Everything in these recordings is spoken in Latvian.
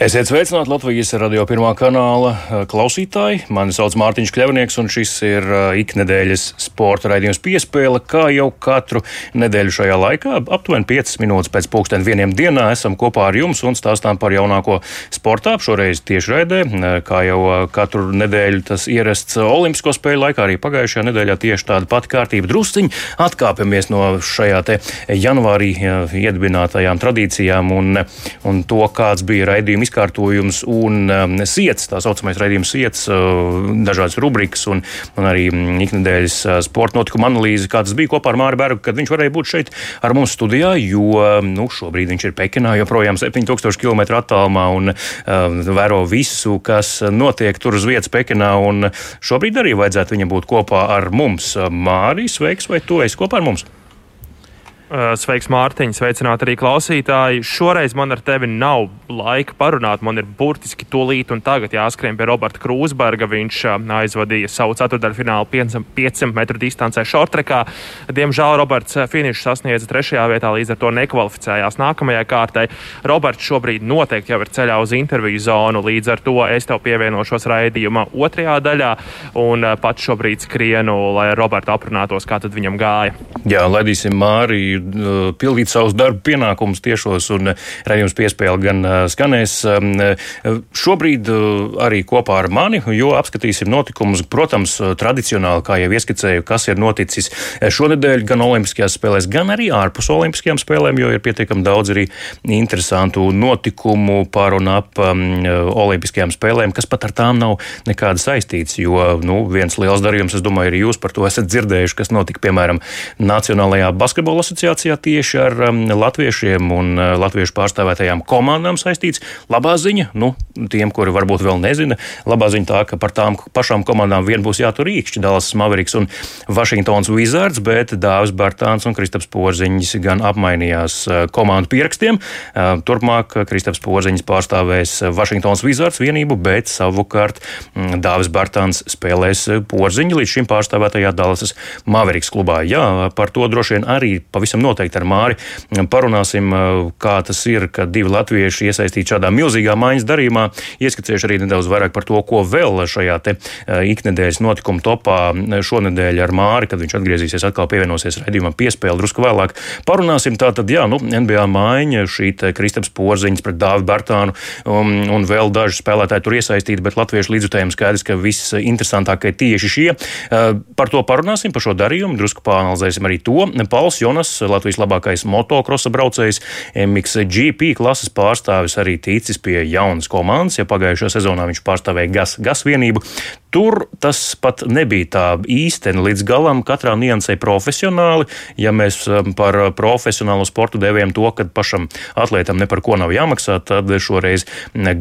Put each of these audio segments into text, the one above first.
Esiet sveicināti Latvijas radio pirmā kanāla eh, klausītāji. Mani sauc Mārtiņš Kļavnieks, un šis ir eh, iknedēļas sporta raidījums piespēle. Kā jau katru nedēļu šajā laikā, aptuveni 5 minūtes pēc pulksten vieniem dienā, esam kopā ar jums un stāstām par jaunāko sportā. Šoreiz tieši raidē, eh, kā jau katru nedēļu tas ierasts Olimpisko spēļu laikā, arī pagājušajā nedēļā tieši tāda pati kārtība. Drusciņi atkāpjamies no šajā te janvārī iedibinātajām tradīcijām un, un to, kāds bija raidījuma izkārtojums un um, sirds, tā saucamais raidījums sirds, uh, dažādas rubrikas un, un arī mm, iknedēļas uh, sporta notikuma analīze, kā tas bija kopā ar Māru Bergu, kad viņš varēja būt šeit ar mums studijā, jo um, nu, šobrīd viņš ir Pekinā, joprojām 7000 km attālumā un uh, vēro visu, kas notiek tur uz vietas Pekinā. Šobrīd arī vajadzētu viņam būt kopā ar mums. Mārijas, sveiks, vai tu esi kopā ar mums? Eh, sveiks, Mārtiņ, sveicināt arī klausītāji. Šoreiz man ar tevi nav laika parunāt. Man ir burtiski tūlīt un tagad jāskrien pie Roberta Krūsberga. Viņš eh, aizvadīja savu ceturdaļfinālu 500 metru distancē šortrekā. Diemžēl Roberts eh, finišu sasniedza trešajā vietā, līdz ar to nekvalificējās nākamajai kārtai. Roberts šobrīd noteikti jau ir ceļā uz interviju zonu, līdz ar to es tev pievienošos raidījuma otrajā daļā un pats šobrīd skrienu, lai ar Robertu aprunātos, kā tad viņam gāja. Jā, laidīsim Māriju pildīt savus darba pienākumus tiešos, un uh, raidījums piespēle gan uh, skanēs. Šobrīd arī kopā ar mani, jo apskatīsim notikumus, protams, tradicionāli, kā jau ieskicēju, kas ir noticis šonadēļ gan Olimpiskajās spēlēs, gan arī ārpus Olimpiskajām spēlēm, jo ir pietiekami daudz arī interesantu notikumu par un ap um, Olimpiskajām spēlēm, kas pat ar tām nav nekāda saistīts, jo nu, viens liels darījums, es domāju, arī jūs par to esat dzirdējuši, kas notika, piemēram, Nacionālajā basketbola asociācijā asociācijā tieši ar um, latviešiem un uh, latviešu pārstāvētajām komandām saistīts. Labā ziņa, nu, tiem, kuri varbūt vēl nezina, labā ziņa tā, ka par tām pašām komandām vien būs jātur īkšķi Dallas Mavericks un Washingtons Wizards, bet Dāvis Bartāns un Kristaps Porziņš gan apmainījās uh, komandu pierakstiem. Uh, turpmāk Kristaps Porziņš pārstāvēs Washingtons Wizards vienību, bet savukārt mm, Dāvis Bartāns spēlēs Porziņu līdz šim pārstāvētajā Dallas Mavericks klubā. Jā, par to droši vien arī pavisam pavisam noteikti ar Māri parunāsim, kā tas ir, ka divi latvieši iesaistīti šādā milzīgā maiņas darījumā. Ieskicējuši arī nedaudz vairāk par to, ko vēl šajā te iknedēļas notikuma topā šonadēļ ar Māri, kad viņš atgriezīsies atkal pievienosies raidījumam piespēli drusku vēlāk. Parunāsim tātad, jā, nu, NBA maiņa, šī Kristaps Porziņš pret Dāvi Bartānu un, un vēl daži spēlētāji tur iesaistīti, bet latviešu līdzutējiem skaidrs, ka viss interesantākie tieši šie. Par to parunāsim, par šo darījumu, drusku pāanalizēsim arī to. Pauls Jonas, Latvijas labākais motokrosa braucējs, MXGP klases pārstāvis arī ticis pie jaunas komandas, ja pagājušajā sezonā viņš pārstāvēja GAS, GAS vienību. Tur tas pat nebija tā īsteni līdz galam, katrā niansē profesionāli. Ja mēs um, par profesionālo sportu devējam to, ka pašam atlētam ne par ko nav jāmaksā, tad šoreiz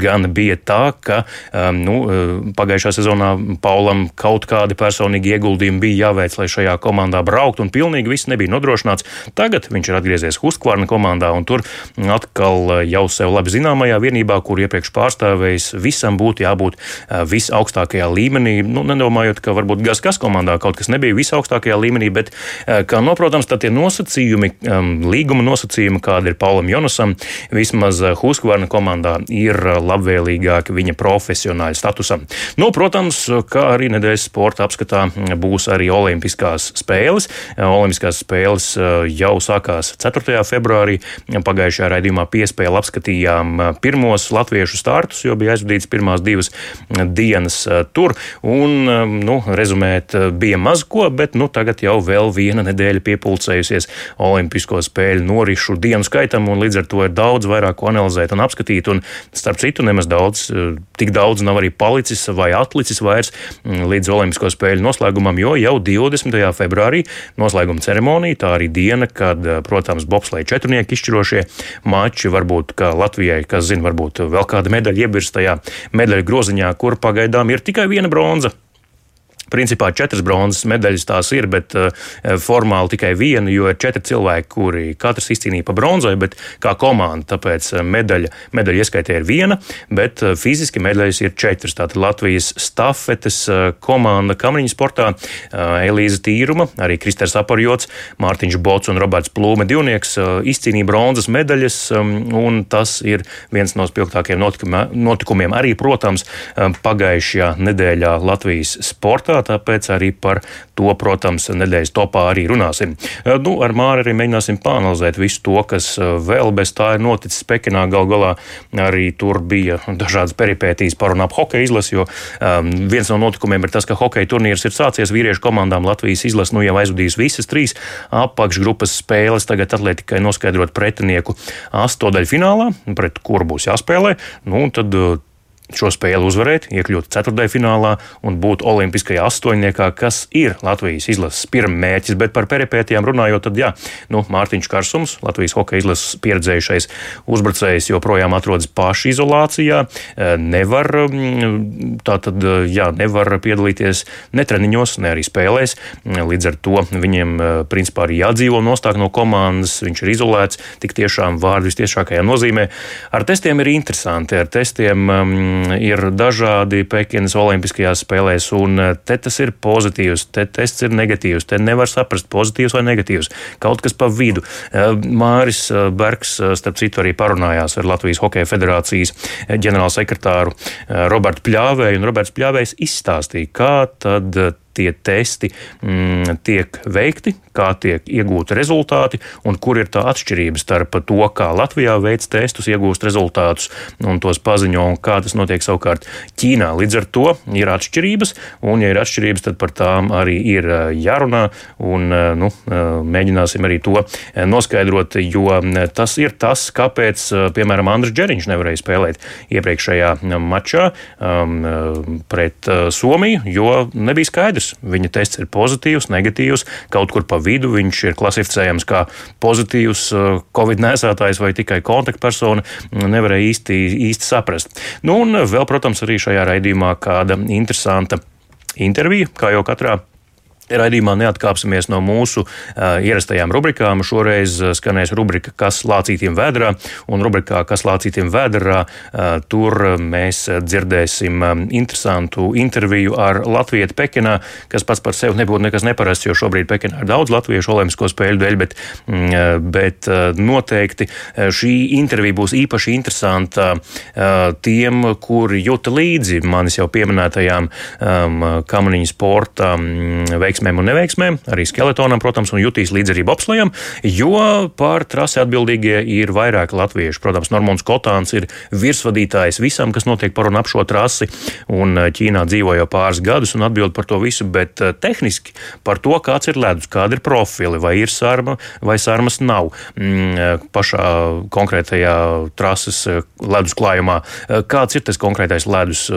gan bija tā, ka um, nu, uh, pagājušā sezonā Paulam kaut kādi personīgi ieguldījumi bija jāveic, lai šajā komandā brauktu, un pilnīgi viss nebija nodrošināts. Tagad viņš ir atgriezies Huskvarna komandā, un tur atkal jau sev labi zināmajā vienībā, kur iepriekš pārstāvējis, visam būtu jābūt uh, visaugstākajā līmenī līmenī, nu, nedomājot, ka varbūt Gaskas komandā kaut kas nebija visaugstākajā līmenī, bet, eh, kā noprotams, tad tie nosacījumi, um, līguma nosacījumi, kāda ir Paulam Jonasam, vismaz eh, Huskvarna komandā ir labvēlīgāki viņa profesionāļa statusam. Nu, protams, kā arī nedēļas sporta apskatā būs arī Olimpiskās spēles. Eh, Olimpiskās spēles jau sākās 4. februārī. Pagājušajā raidījumā piespēle apskatījām pirmos latviešu startus, jo bija aizvadīts pirmās divas dienas tur. Un, um, nu, rezumēt, uh, bija maz ko, bet nu, tagad jau vēl viena nedēļa piepulcējusies Olimpisko spēļu norišu dienu skaitam, un līdz ar to ir daudz vairāk ko analizēt un apskatīt. Un, starp citu, nemaz daudz, uh, tik daudz nav arī palicis vai atlicis vairs mm, līdz Olimpisko spēļu noslēgumam, jo jau 20. februārī noslēguma ceremonija, tā arī diena, kad, uh, protams, bobslēja četrnieki izšķirošie mači, varbūt Latvijai, kas zina, varbūt vēl kāda medaļa iebirst tajā medaļu groziņā, kur pagaidām ir tikai viena bronza. Principā četras bronzas medaļas tās ir, bet uh, formāli tikai viena, jo ir četri cilvēki, kuri katrs izcīnīja pa bronzai, bet kā komanda. Tāpēc uh, medaļa, medaļa ieskaitē ir viena, bet uh, fiziski medaļas ir četras. Tātad Latvijas stafetes komanda kamriņu sportā Elīza Tīruma, arī Kristers Aparjots, Mārtiņš Bots un Roberts Plūme divnieks izcīnīja bronzas medaļas, um, un tas ir viens no spilgtākajiem notikumiem arī, protams, um, pagājušajā nedēļā Latvijas sportā tāpēc arī par to, protams, nedēļas topā arī runāsim. Eh, nu, ar Māri arī mēģināsim pāanalizēt visu to, kas eh, vēl bez tā ir noticis Pekinā. Gal galā arī tur bija dažādas peripētīs par un ap hokeja izlasi, jo um, viens no notikumiem ir tas, ka hokeja turnīrs ir sācies vīriešu komandām. Latvijas izlase nu jau aizvadījis visas trīs apakšgrupas spēles. Tagad atletikai noskaidrot pretinieku astodaļu finālā, pret kuru būs jāspēlē. Nu, tad šo spēli uzvarēt, iekļūt ceturtajfinālā un būt olimpiskajā astoņniekā, kas ir Latvijas izlases pirmmērķis. Bet par peripētijām runājot, tad jā, nu, Mārtiņš Karsums, Latvijas hokeja izlases pieredzējušais uzbrucējs, joprojām atrodas pašizolācijā. E, nevar, tātad, jā, nevar piedalīties ne treniņos, ne arī spēlēs. Līdz ar to viņiem e, principā arī jādzīvo nostāk no komandas, viņš ir izolēts tik tiešām vārdu vistiešākajā nozīmē. Ar testiem ir interesanti. Ar testiem um, ir dažādi Pekinas Olimpiskajās spēlēs, un eh, te tas ir pozitīvs, te tests ir negatīvs, te nevar saprast pozitīvs vai negatīvs. Kaut kas pa vidu. Eh, Māris eh, Bergs, starp citu, arī parunājās ar Latvijas Hokeja federācijas ģenerālsekretāru Robertu Pļāvēju, un Roberts Pļāvējs izstāstīja, kā tad tie testi mm, tiek veikti, kā tiek iegūti rezultāti un kur ir tā atšķirība starp to, kā Latvijā veids testus, iegūst rezultātus un tos paziņo, un kā tas notiek savukārt Ķīnā. Līdz ar to ir atšķirības, un, ja ir atšķirības, tad par tām arī ir jārunā, un nu, mēģināsim arī to noskaidrot, jo tas ir tas, kāpēc, piemēram, Andris Džeriņš nevarēja spēlēt iepriekšējā mačā um, pret Somiju, jo nebija skaidrs, skaidrs. Viņa tests ir pozitīvs, negatīvs, kaut kur pa vidu viņš ir klasificējams kā pozitīvs uh, covid nesētājs vai tikai kontaktpersona. Nevarēja īsti, īsti saprast. Nu, un vēl, protams, arī šajā raidījumā kāda interesanta intervija, kā jau katrā Raidījumā neatkāpsimies no mūsu uh, ierastajām rubrikām. Šoreiz skanēs rubrika, kas lācītiem vēdrā, un rubrikā, kas lācītiem vēdrā, uh, tur mēs dzirdēsim interesantu interviju ar Latviju Pekinā, kas pats par sevi nebūtu nekas neparasts, jo šobrīd Pekinā ir daudz latviešu olimpisko spēļu dēļ, bet, mm, bet noteikti šī intervija būs īpaši interesanta uh, tiem, kuri jūta līdzi manis jau pieminētajām um, kamaniņu sporta um, veiksmēm veiksmēm un neveiksmēm, arī skeletonam, protams, un jutīs līdz arī bobslējam, jo par trasi atbildīgie ir vairāki latvieši. Protams, Normons Kotāns ir virsvadītājs visam, kas notiek par un ap šo trasi, un eh, Ķīnā dzīvo jau pāris gadus un atbild par to visu, bet eh, tehniski par to, kāds ir ledus, kāda ir profili, vai ir sarma vai sarmas nav mm, eh, pašā konkrētajā trases ledus klājumā. Kāds ir tas konkrētais ledus?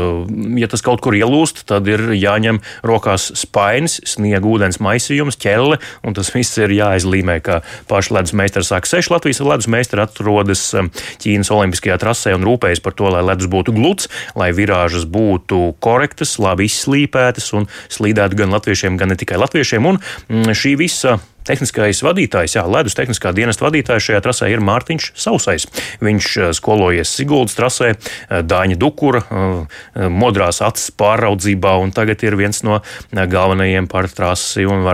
Ja tas kaut kur ielūst, tad ir jāņem rokās spainis, sniegt sniega ūdens maisījums, ķelle, un tas viss ir jāizlīmē, kā paši ledus meistari saka. Seši Latvijas ledus meistari atrodas um, Ķīnas Olimpiskajā trasē un rūpējas par to, lai ledus būtu gluds, lai virāžas būtu korektas, labi izslīpētas un slīdētu gan latviešiem, gan ne tikai latviešiem. Un mm, šī visa Tehniskais vadītājs, jā, ledus tehniskā dienesta vadītājs šajā trasē ir Mārtiņš Sausais. Viņš eh, skolojies Siguldas trasē, eh, Dāņa Dukura, eh, modrās acis pāraudzībā, un tagad ir viens no galvenajiem par trasi un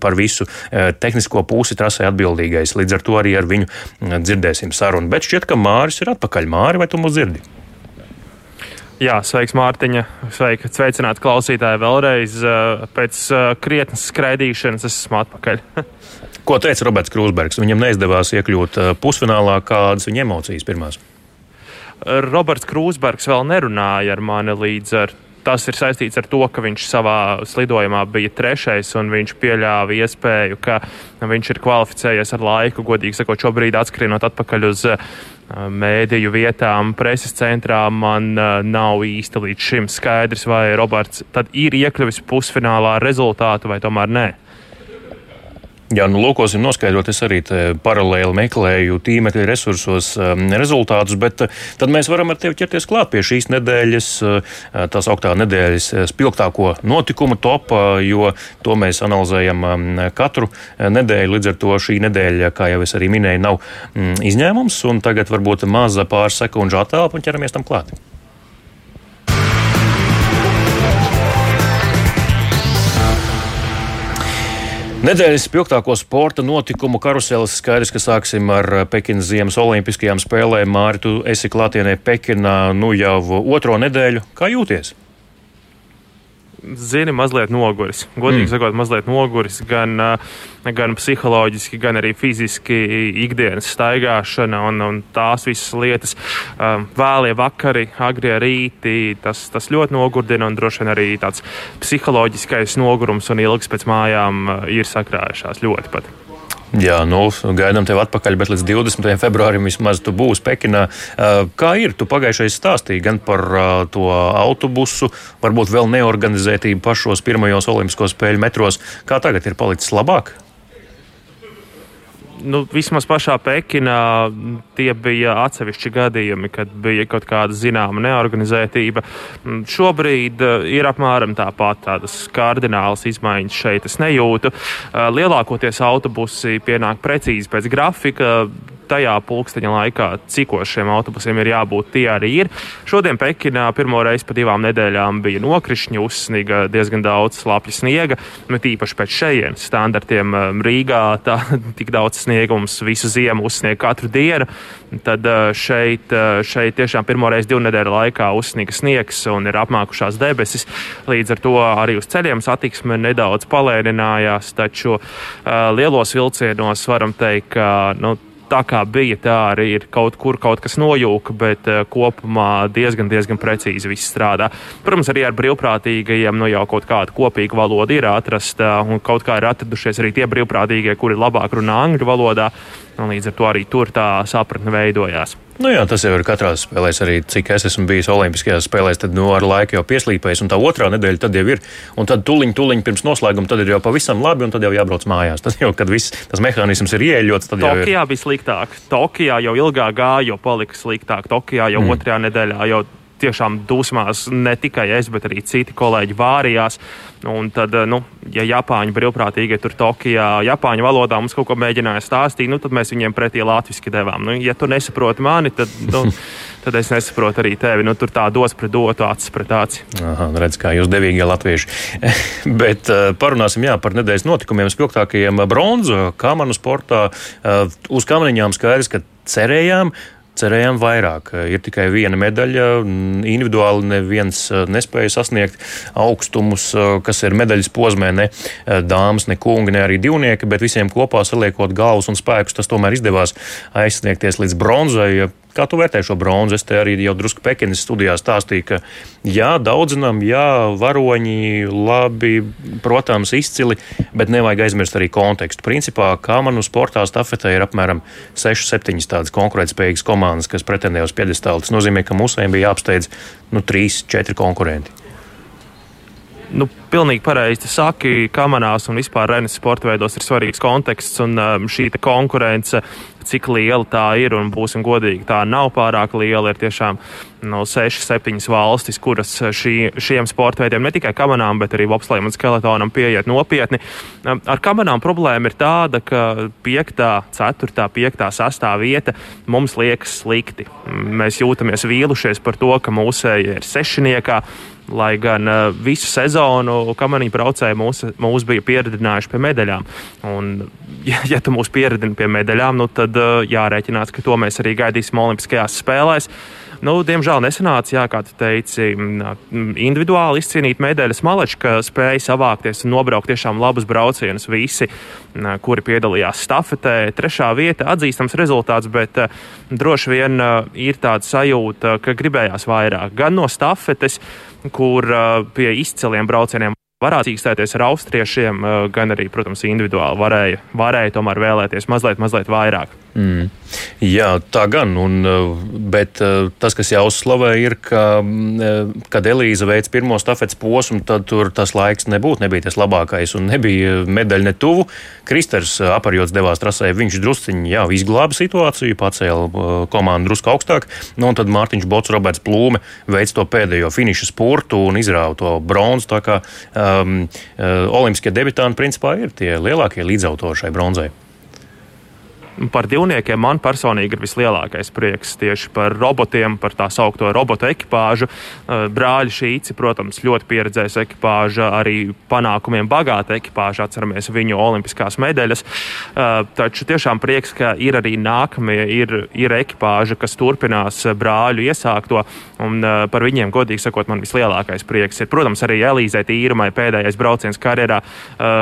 par visu tehnisko pusi trasē atbildīgais. Līdz ar to arī ar viņu dzirdēsim sarunu. Bet šķiet, ka Māris ir atpakaļ. Māri, vai tu mūs dzirdi? Jā, sveiks, Mārtiņa. Sveiki, sveicināti klausītāji vēlreiz. Pēc krietnes skraidīšanas esmu atpakaļ. Ko teica Roberts Krūsbergs? Viņam neizdevās iekļūt pusfinālā. Kādas viņa emocijas pirmās? Roberts Krūsbergs vēl nerunāja ar mani līdz ar tas ir saistīts ar to, ka viņš savā slidojumā bija trešais un viņš pieļāva iespēju, ka viņš ir kvalificējies ar laiku. Godīgi sakot, šobrīd atskrienot atpakaļ uz mēdīju vietām, preses centrā, man nav īsti līdz šim skaidrs, vai Roberts tad ir iekļuvis pusfinālā rezultātu vai tomēr nē. Jā, nu, lūkosim noskaidrot. Es arī paralēli meklēju tīmekļa resursos um, rezultātus, bet uh, tad mēs varam ar tevi ķerties klāt pie šīs nedēļas, uh, tās augtā nedēļas uh, spilgtāko notikumu topā, jo to mēs analizējam um, katru nedēļu. Līdz ar to šī nedēļa, kā jau es arī minēju, nav mm, izņēmums. Un tagad varbūt maza pāris sekundžu attēlpa un ķeramies tam klāt. Nedēļas spilgtāko sporta notikumu karuselis skaidrs, ka sāksim ar Pekinas Ziemas Olimpiskajām spēlēm. Māri, tu esi klātienē Pekinā nu jau otro nedēļu. Kā jūties? Zini, mazliet noguris. Godīgi mm. sakot, mazliet noguris gan, gan psiholoģiski, gan arī fiziski ikdienas staigāšana un, un tās visas lietas. Vēlie vakari, agrie rīti, tas, tas ļoti nogurdina un droši vien arī tāds psiholoģiskais nogurums un ilgs pēc mājām ir sakrājušās ļoti pat. Jā, nu, gaidām tevi atpakaļ, bet līdz 20. februārim vismaz tu būsi Pekinā. Kā ir? Tu pagājušajā stāstīji gan par to autobusu, varbūt vēl neorganizētību pašos pirmajos Olimpisko spēļu metros. Kā tagad ir palicis labāk? Nu, vismaz pašā Pekinā tie bija atsevišķi gadījumi, kad bija kaut kāda zināma neorganizētība. Mm, šobrīd eh, ir apmēram tāpat tādas kardinālas izmaiņas šeit es nejūtu. Eh, lielākoties autobusi pienāk precīzi pēc grafika tajā pulksteņa laikā, cikos šiem autobusiem ir jābūt, tie arī ir. Šodien Pekinā pirmo reizi pa divām nedēļām bija nokrišņi, uzsniga diezgan daudz slapja sniega, bet nu, īpaši pēc šejienes standartiem um, Rīgā tā tik daudz sniegums visu ziemu uzsniega katru dienu. Tad uh, šeit, uh, šeit tiešām pirmo reizi divu nedēļu laikā uzsniga sniegs un ir apmākušās debesis. Līdz ar to arī uz ceļiem satiksme nedaudz palēninājās, taču uh, lielos vilcienos varam teikt, ka nu, tā kā bija, tā arī ir kaut kur kaut kas nojūka, bet uh, kopumā diezgan, diezgan precīzi viss strādā. Protams, arī ar brīvprātīgajiem nu, jau kaut kāda kopīga valoda ir atrasta, un kaut kā ir atradušies arī tie brīvprātīgie, kuri labāk runā angļu valodā. Un līdz ar to arī tur tā sapratne veidojās. Nu jā, tas jau ir katrā spēlē. Arī cik es esmu bijis Olimpiskajās spēlēs, tad nu, ar laiku jau pieslīpējis. Un tā otrā nedēļa tad jau ir. Un tad tuliņ, tuliņ pirms noslēguma tad ir jau pavisam labi, un tad jau jābrauc mājās. Tad jau, kad viss tas mehānisms ir ieeļots, tad Tokijā jau Tokijā bija sliktāk. Tokijā jau ilgāk gāja, jo palika sliktāk. Tokijā jau mm. otrajā nedēļā jau tiešām dusmās ne tikai es, bet arī citi kolēģi vārījās. Un tad, eh, nu, ja Japāņu brīvprātīgi tur Tokijā, Japāņu valodā mums kaut ko mēģināja stāstīt, nu, tad mēs viņiem pretī latviešu devām. Nu, ja tu nesaproti mani, tad, nu, tad es nesaprotu arī tevi. Nu, tur tā dos pret dotu, acis pret aci. Aha, nu, redz, kā jūs devīgie latvieši. Bet uh, parunāsim jā, par nedēļas notikumiem, spilgtākajiem bronzu kamanu sportā. Uh, uz kamaniņām skaidrs, ka cerējām, cerējām vairāk. Ir tikai viena medaļa. Individuāli neviens eh, nespēja sasniegt augstumus, eh, kas ir medaļas posmē, ne eh, dāmas, ne kungi, ne arī divnieki, bet visiem kopā saliekot galvas un spēkus, tas tomēr izdevās aizsniegties līdz bronzai. Kā tu vērtē šo bronzu? Es te arī jau drusku Pekinas studijā stāstīju, ka jā, daudzinām, jā, varoņi, labi, protams, izcili, bet nevajag aizmirst arī kontekstu. Principā, kā man uz sportā stafetē ir apmēram 6-7 tādas konkurētspējīgas komandas, kas pretendē uz piedestālu. Tas nozīmē, ka mūsējiem bija jāapsteidz nu, 3-4 konkurenti. Nu, pilnīgi pareizi saki, ka manās un vispār Renes sporta veidos ir svarīgs konteksts un um, šī konkurence cik liela tā ir, un būsim godīgi, tā nav pārāk liela. Ir tiešām no 6, 7 valstis, kuras šī, šiem sporta veidiem, ne tikai kamerām, bet arī bobslēm un skeletonam pieiet nopietni. Ar kamerām problēma ir tāda, ka 5, 4, 5, 6 vieta mums liekas slikti. Mēs jūtamies vīlušies par to, ka mūsēji ir sešniekā. Lai gan uh, visu sezonu kamaniņu braucēji mūs, mūs bija pieredzinājuši pie medaļām. Un, ja, ja tu mūs pieredzini pie medaļām, nu, tad uh, jārēķinās, ka to mēs arī gaidīsim Olimpiskajās spēlēs. Nu, diemžēl nesanāca, jā, kā tu teici, individuāli izcīnīt medaļas. Malečka spēja savākties un nobraukt tiešām labus braucienus. Visi, kuri piedalījās stafetē, trešā vieta, atzīstams rezultāts, bet uh, droši vien ir tāda sajūta, ka gribējās vairāk gan no stafetes, kur pie izciliem braucieniem varētu cīkstēties ar austriešiem, gan arī, protams, individuāli varēja, varēja tomēr vēlēties mazliet, mazliet vairāk. Mm. Jā, tā gan. Un, bet tas, kas jāuzslavē, ir, ka, kad Elīza veids pirmo stafetes posmu, tad tur tas laiks nebūtu nebija tas labākais un nebija medaļa ne tuvu. Kristers aparjots devās trasē, viņš drusciņi jā, izglāba situāciju, pacēla komandu drusku augstāk. Nu, un tad Mārtiņš Bots, Roberts Plūme veids to pēdējo finiša spurtu un izrāva to bronzu. Tā kā um, olimpiskie debitanti principā ir tie lielākie līdzautori šai bronzai. Par divniekiem man personīgi ir vislielākais prieks tieši par robotiem, par tā saucamo robotu ekipāžu. Eh, brāļi Šīci, protams, ļoti pieredzējusi ekipāža, arī panākumiem bagāta ekipāža. Atceramies viņu olimpiskās medaļas. Eh, taču tiešām prieks, ka ir arī nākamie, ir, ir ekipāža, kas turpinās brāļu iesākto. Un eh, par viņiem, godīgi sakot, man vislielākais prieks ir, protams, arī Elīzei Tīrumai pēdējais brauciens karjerā,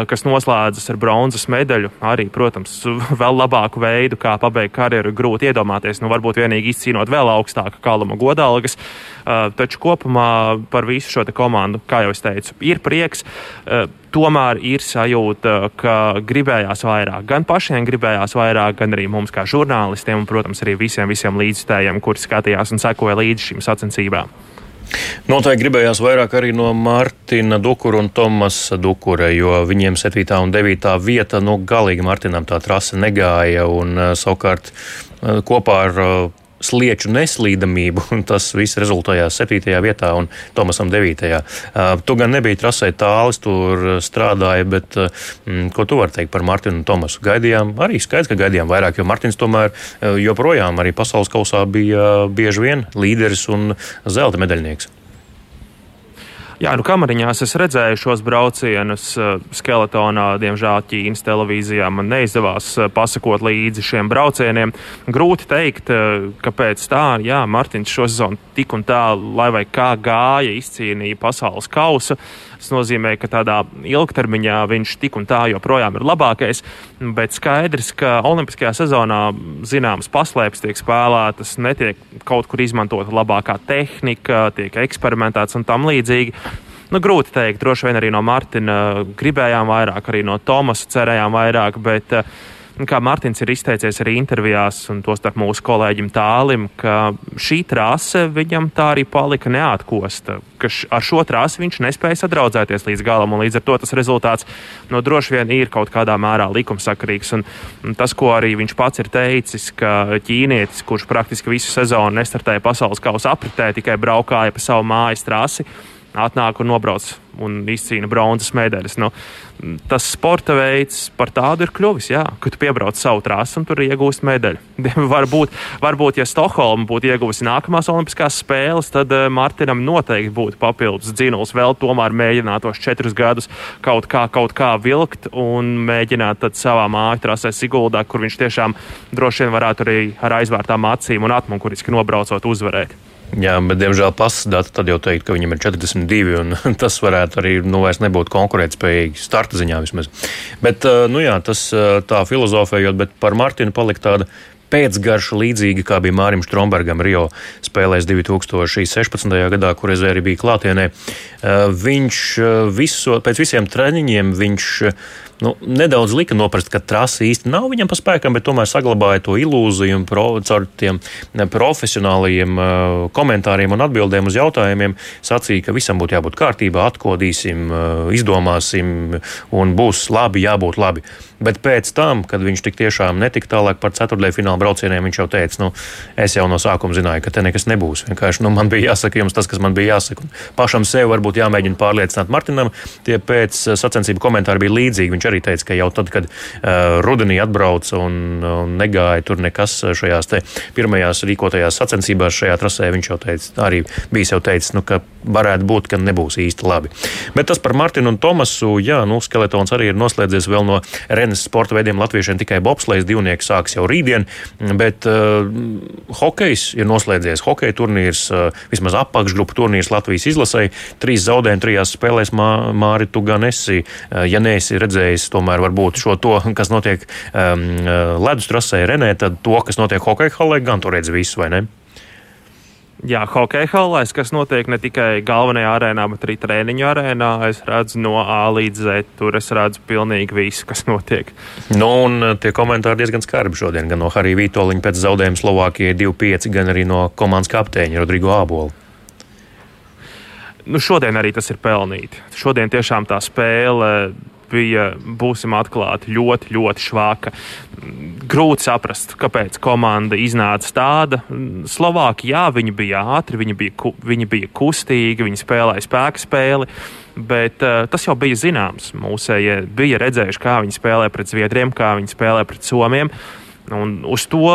kas noslēdzas ar bronzas medaļu. Arī, protams, vēl labāku veidu, kā pabeigt karjeru, grūti iedomāties. Nu, varbūt vienīgi izcīnot vēl augstāku kaluma godalgas. Uh, taču kopumā par visu šo komandu, kā jau es teicu, ir prieks. Uh, tomēr ir sajūta, ka gribējās vairāk. Gan pašiem gribējās vairāk, gan arī mums, kā žurnālistiem, un, protams, arī visiem, visiem līdzstājiem, kuri skatījās un sekoja līdzi šīm sacensībām. Noteikti gribējās vairāk arī no Mārtiņa Dukura un Tomasa Dukura, jo viņiem 7. un 9. vieta, nu, galīgi Mārtiņam tā trase negāja, un uh, savukārt uh, kopā ar uh, slieču neslīdamību, tas viss rezultējās 7. vietā un Tomasam 9. Uh, tu gan nebija trasē tālis, tur strādāja, bet mm, ko tu vari teikt par Martinu un Tomasu? Gaidījām, arī skaidrs, ka gaidījām vairāk, jo Martins tomēr joprojām arī pasaules kausā bija bieži vien līderis un zelta medaļnieks. Jā, nu kamariņās es redzēju šos braucienus uh, skeletonā. Diemžēl Ķīnas televīzijā man neizdevās uh, pasakot līdzi šiem braucieniem. Grūti teikt, uh, kāpēc tā. Jā, Martins šo sezonu tik un tā, lai vai kā gāja, izcīnīja pasaules kausu. Tas nozīmē, ka tādā ilgtermiņā viņš tik un tā joprojām ir labākais. Bet skaidrs, ka Olimpiskajā sezonā zināmas paslēpes tiek spēlētas, netiek kaut kur izmantota labākā tehnika, tiek eksperimentēts un tam līdzīgi. Nu, grūti pateikt, droši vien arī no Martina gribējām vairāk, arī no Tomasa cerējām vairāk, bet uh, kā Mārtiņš ir izteicies arī intervijās, un to starp mūsu kolēģim Tālim, ka šī trase viņam tā arī palika neatkosta, ar šo trasi viņš nespēja sadraudzēties līdz galam, un līdz ar to tas rezultāts no droši vien ir kaut kādā mērā likumsakarīgs. Un, un tas, ko arī viņš pats ir teicis, ka ķīnietis, kurš praktiski visu sezonu nestartēja pasaules kausa apritē, tikai braukāja pa savu mājas trasi, atnāk un nobrauc un izcīna bronzas medaļas. Nu, tas sporta veids par tādu ir kļuvis, jā, ka tu piebrauc savu trasi un tur iegūst medaļu. varbūt, varbūt, ja Stokholma būtu ieguvusi nākamās Olimpiskās spēles, tad uh, Martinam noteikti būtu papildus dzinuls vēl tomēr mēģināt tos četrus gadus kaut kā, kaut kā vilkt un mēģināt savā māju trasē Siguldā, kur viņš tiešām droši vien varētu arī ar aizvērtām acīm un atmunkuriski nobraucot uzvarēt. Jā, bet, diemžēl, pasas dati tad jau teikt, ka viņam ir 42, un tas varētu arī nu, vairs nebūt konkurētspējīgi starta ziņā vismaz. Bet, nu jā, tas tā filozofējot, bet par Martinu palika tāda pēcgarša līdzīga, kā bija Mārim Strombergam Rio spēlēs 2016. gadā, kur es arī biju klātienē. Viņš viso, pēc visiem treniņiem viņš nu, nedaudz lika noprast, ka trase īsti nav viņam pa spēkam, bet tomēr saglabāja to ilūziju un pro, caur tiem profesionālajiem uh, komentāriem un atbildēm uz jautājumiem sacīja, ka visam būtu jābūt kārtībā, atkodīsim, uh, izdomāsim un būs labi, jābūt labi. Bet pēc tam, kad viņš tik tiešām netika tālāk par ceturtajā fināla braucieniem, viņš jau teica, nu, es jau no sākuma zināju, ka te nekas nebūs. Vienkārši nu, man bija jāsaka jums tas, kas man bija jāsaka. Un pašam sev varbūt jāmēģina pārliecināt Martinam. Tie pēc sacensību komentāri bija līdzīgi. Viņš arī teica, ka jau tad, kad uh, rudenī atbrauca un, un negāja tur nekas šajās pirmajās rīkotajās sacensībās šajā trasē, viņš jau teica, arī bija jau teicis, nu, ka varētu būt, ka nebūs īsti labi. Bet tas par Martinu un Tomasu, jā, nu, skeletons arī ir noslēdzies vēl no Renes sporta veidiem. Latviešiem tikai bobslēgs divnieks sāks jau rītdien, bet uh, hokejs ir noslēdzies. Hokeja turnīrs, uh, vismaz apakšgrupu turnīrs Latvijas izlasēji. Trīs zaudējumi trijās spēlēs, Mā, Māri, tu gan esi, uh, ja neesi redzējis tomēr varbūt šo to, kas notiek um, ledus trasē Renē, tad to, kas notiek hokeja halē, gan tu redzi visu, vai ne? Jā, hokeja halēs, kas notiek ne tikai galvenajā arēnā, bet arī treniņu arēnā. Es redzu no A līdz Z. Tur es redzu pilnīgi visu, kas notiek. Nu, un uh, tie komentāri diezgan skarbi šodien. Gan no Harija Vitoļņa pēc zaudējuma Slovākijai 2-5, gan arī no komandas kapteiņa Rodrigo Ābola. Nu, šodien arī tas ir pelnīti. Šodien tiešām tā spēle bija, būsim atklāti, ļoti, ļoti švāka. Grūti saprast, kāpēc komanda iznāca tāda. Slovākija, jā, viņi bija ātri, viņi bija, viņi bija kustīgi, viņi spēlēja spēka spēli. Bet uh, tas jau bija zināms. Mūsējie bija redzējuši, kā viņi spēlē pret Zviedriem, kā viņi spēlē pret Somiem. Un uz to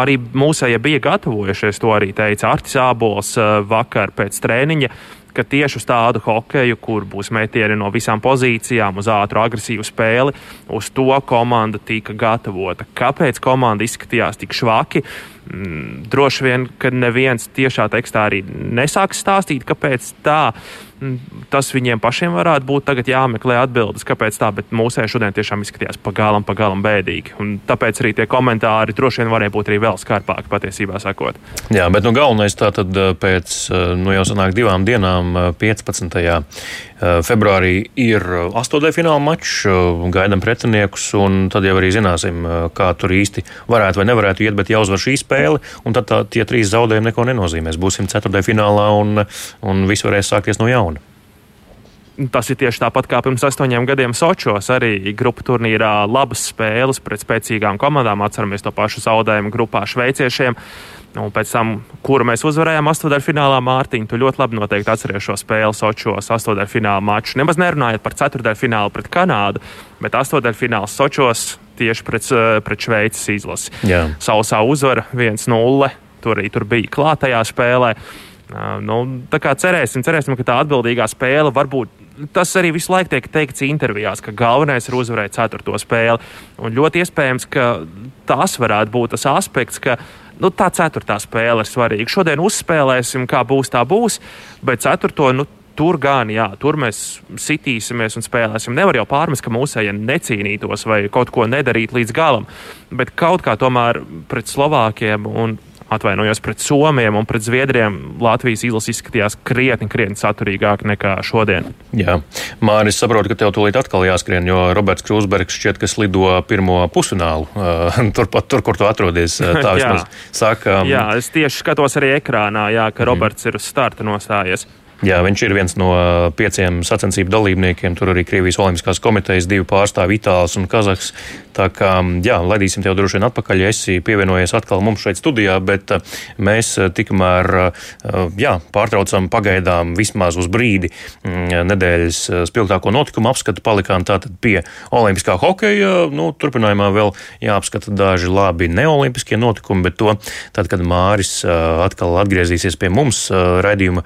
arī mūsējie bija gatavojušies. To arī teica Artis Ābols uh, vakar pēc treniņa ka tieši uz tādu hokeju, kur būs metieni no visām pozīcijām, uz ātru, agresīvu spēli, uz to komanda tika gatavota. Kāpēc komanda izskatījās tik švaki? Mm, droši vien, ka neviens tiešā tekstā arī nesāks stāstīt, kāpēc tā. Mm, tas viņiem pašiem varētu būt tagad jāmeklē atbildes, kāpēc tā, bet mūsēji šodien tiešām izskatījās pagalam, pagalam bēdīgi. Un tāpēc arī tie komentāri droši vien varēja būt arī vēl skarpāki patiesībā sakot. Jā, bet nu, galvenais tā tad eh, pēc, eh, nu jau sanāk divām dienām, 15. Eh, februārī ir astotdaļa fināla mačs, gaidām pretiniekus, un tad jau arī zināsim, kā tur īsti varētu vai nevarētu iet, bet jāuzvar šī spēle, un tad tā, tie trīs zaudējumi neko nenozīmēs. Būsim ceturtajā finālā, un, un viss varēs sākties no jauna. Tas ir tieši tāpat kā pirms astoņiem gadiem Sochos. Arī grupu turnīrā labas spēles pret spēcīgām komandām. Atceramies to pašu zaudējumu grupā šveiciešiem. Un pēc tam, kuru mēs uzvarējām astotdaļfinālā, Mārtiņa, tu ļoti labi noteikti atceries šo spēli Sochos, astotdaļfināla maču. Nemaz nerunājot par ceturdaļfinālu pret Kanādu, bet astotdaļfināls Sochos tieši pret, pret Šveices izlasi. Jā. Sausā uzvara 1-0. Tur arī tur bija klātajā spēlē. Nu, tā kā cerēsim, cerēsim, ka tā atbildīgā spēle varbūt. Tas arī visu laiku tiek teikts intervijās, ka galvenais ir uzvarēt ceturto spēli. Un ļoti iespējams, ka tas varētu būt tas aspekts, ka nu, tā ceturtā spēle ir svarīga. Šodien uzspēlēsim, kā būs, tā būs, bet ceturto. Nu, Tur gan, jā, tur mēs sitīsimies un spēlēsim. Nevar jau pārmest, ka mūsējie necīnītos vai kaut ko nedarītu līdz galam, bet kaut kā tomēr pret Slovākiem un atvainojos pret Somiem un pret Zviedriem, Latvijas izlase izskatījās krietni, krietni saturīgāk nekā šodien. Jā, Māris, saprotu, ka tev tūlīt atkal jāskrien, jo Roberts Krūsbergs šķiet, ka slido pirmo pusfinālu. Uh, turpat, tur, kur tu atrodies, tā vismaz saka. Um... Jā, es tieši skatos arī ekrānā, jā, ka mm. Roberts ir uz starta nostājies. Jā, viņš ir viens no pieciem sacensību dalībniekiem. Tur arī Krievijas Olimpiskās komitejas divi pārstāvji, Itālijas un Kazahs. Tā kā, jā, laidīsim tev droši vien atpakaļ, ja esi pievienojies atkal mums šeit studijā, bet mēs tikmēr, jā, pārtraucam pagaidām vismaz uz brīdi mm, nedēļas spilgtāko notikumu apskatu. Palikām tātad pie Olimpiskā hokeja. Nu, turpinājumā vēl jāapskata daži labi neolimpiskie notikumi, bet to tad, kad Māris atkal atgriezīsies pie mums raidījuma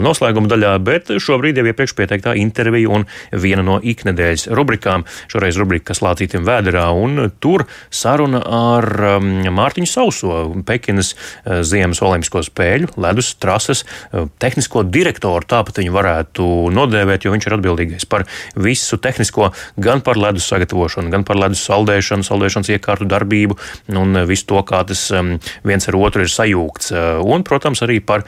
noslēguma daļā, bet šobrīd jau iepriekš pieteiktā intervija un viena no iknedēļas rubrikām. Šoreiz rubrika, kas lācītiem vēderā, un tur saruna ar um, Mārtiņu Sauso, Pekinas uh, Ziemas Olimpisko spēļu, ledus trases uh, tehnisko direktoru, tāpat viņu varētu nodēvēt, jo viņš ir atbildīgais par visu tehnisko, gan par ledus sagatavošanu, gan par ledus saldēšanu, saldēšanas iekārtu darbību un visu to, kā tas um, viens ar otru ir sajūgts. Uh, un, protams, arī par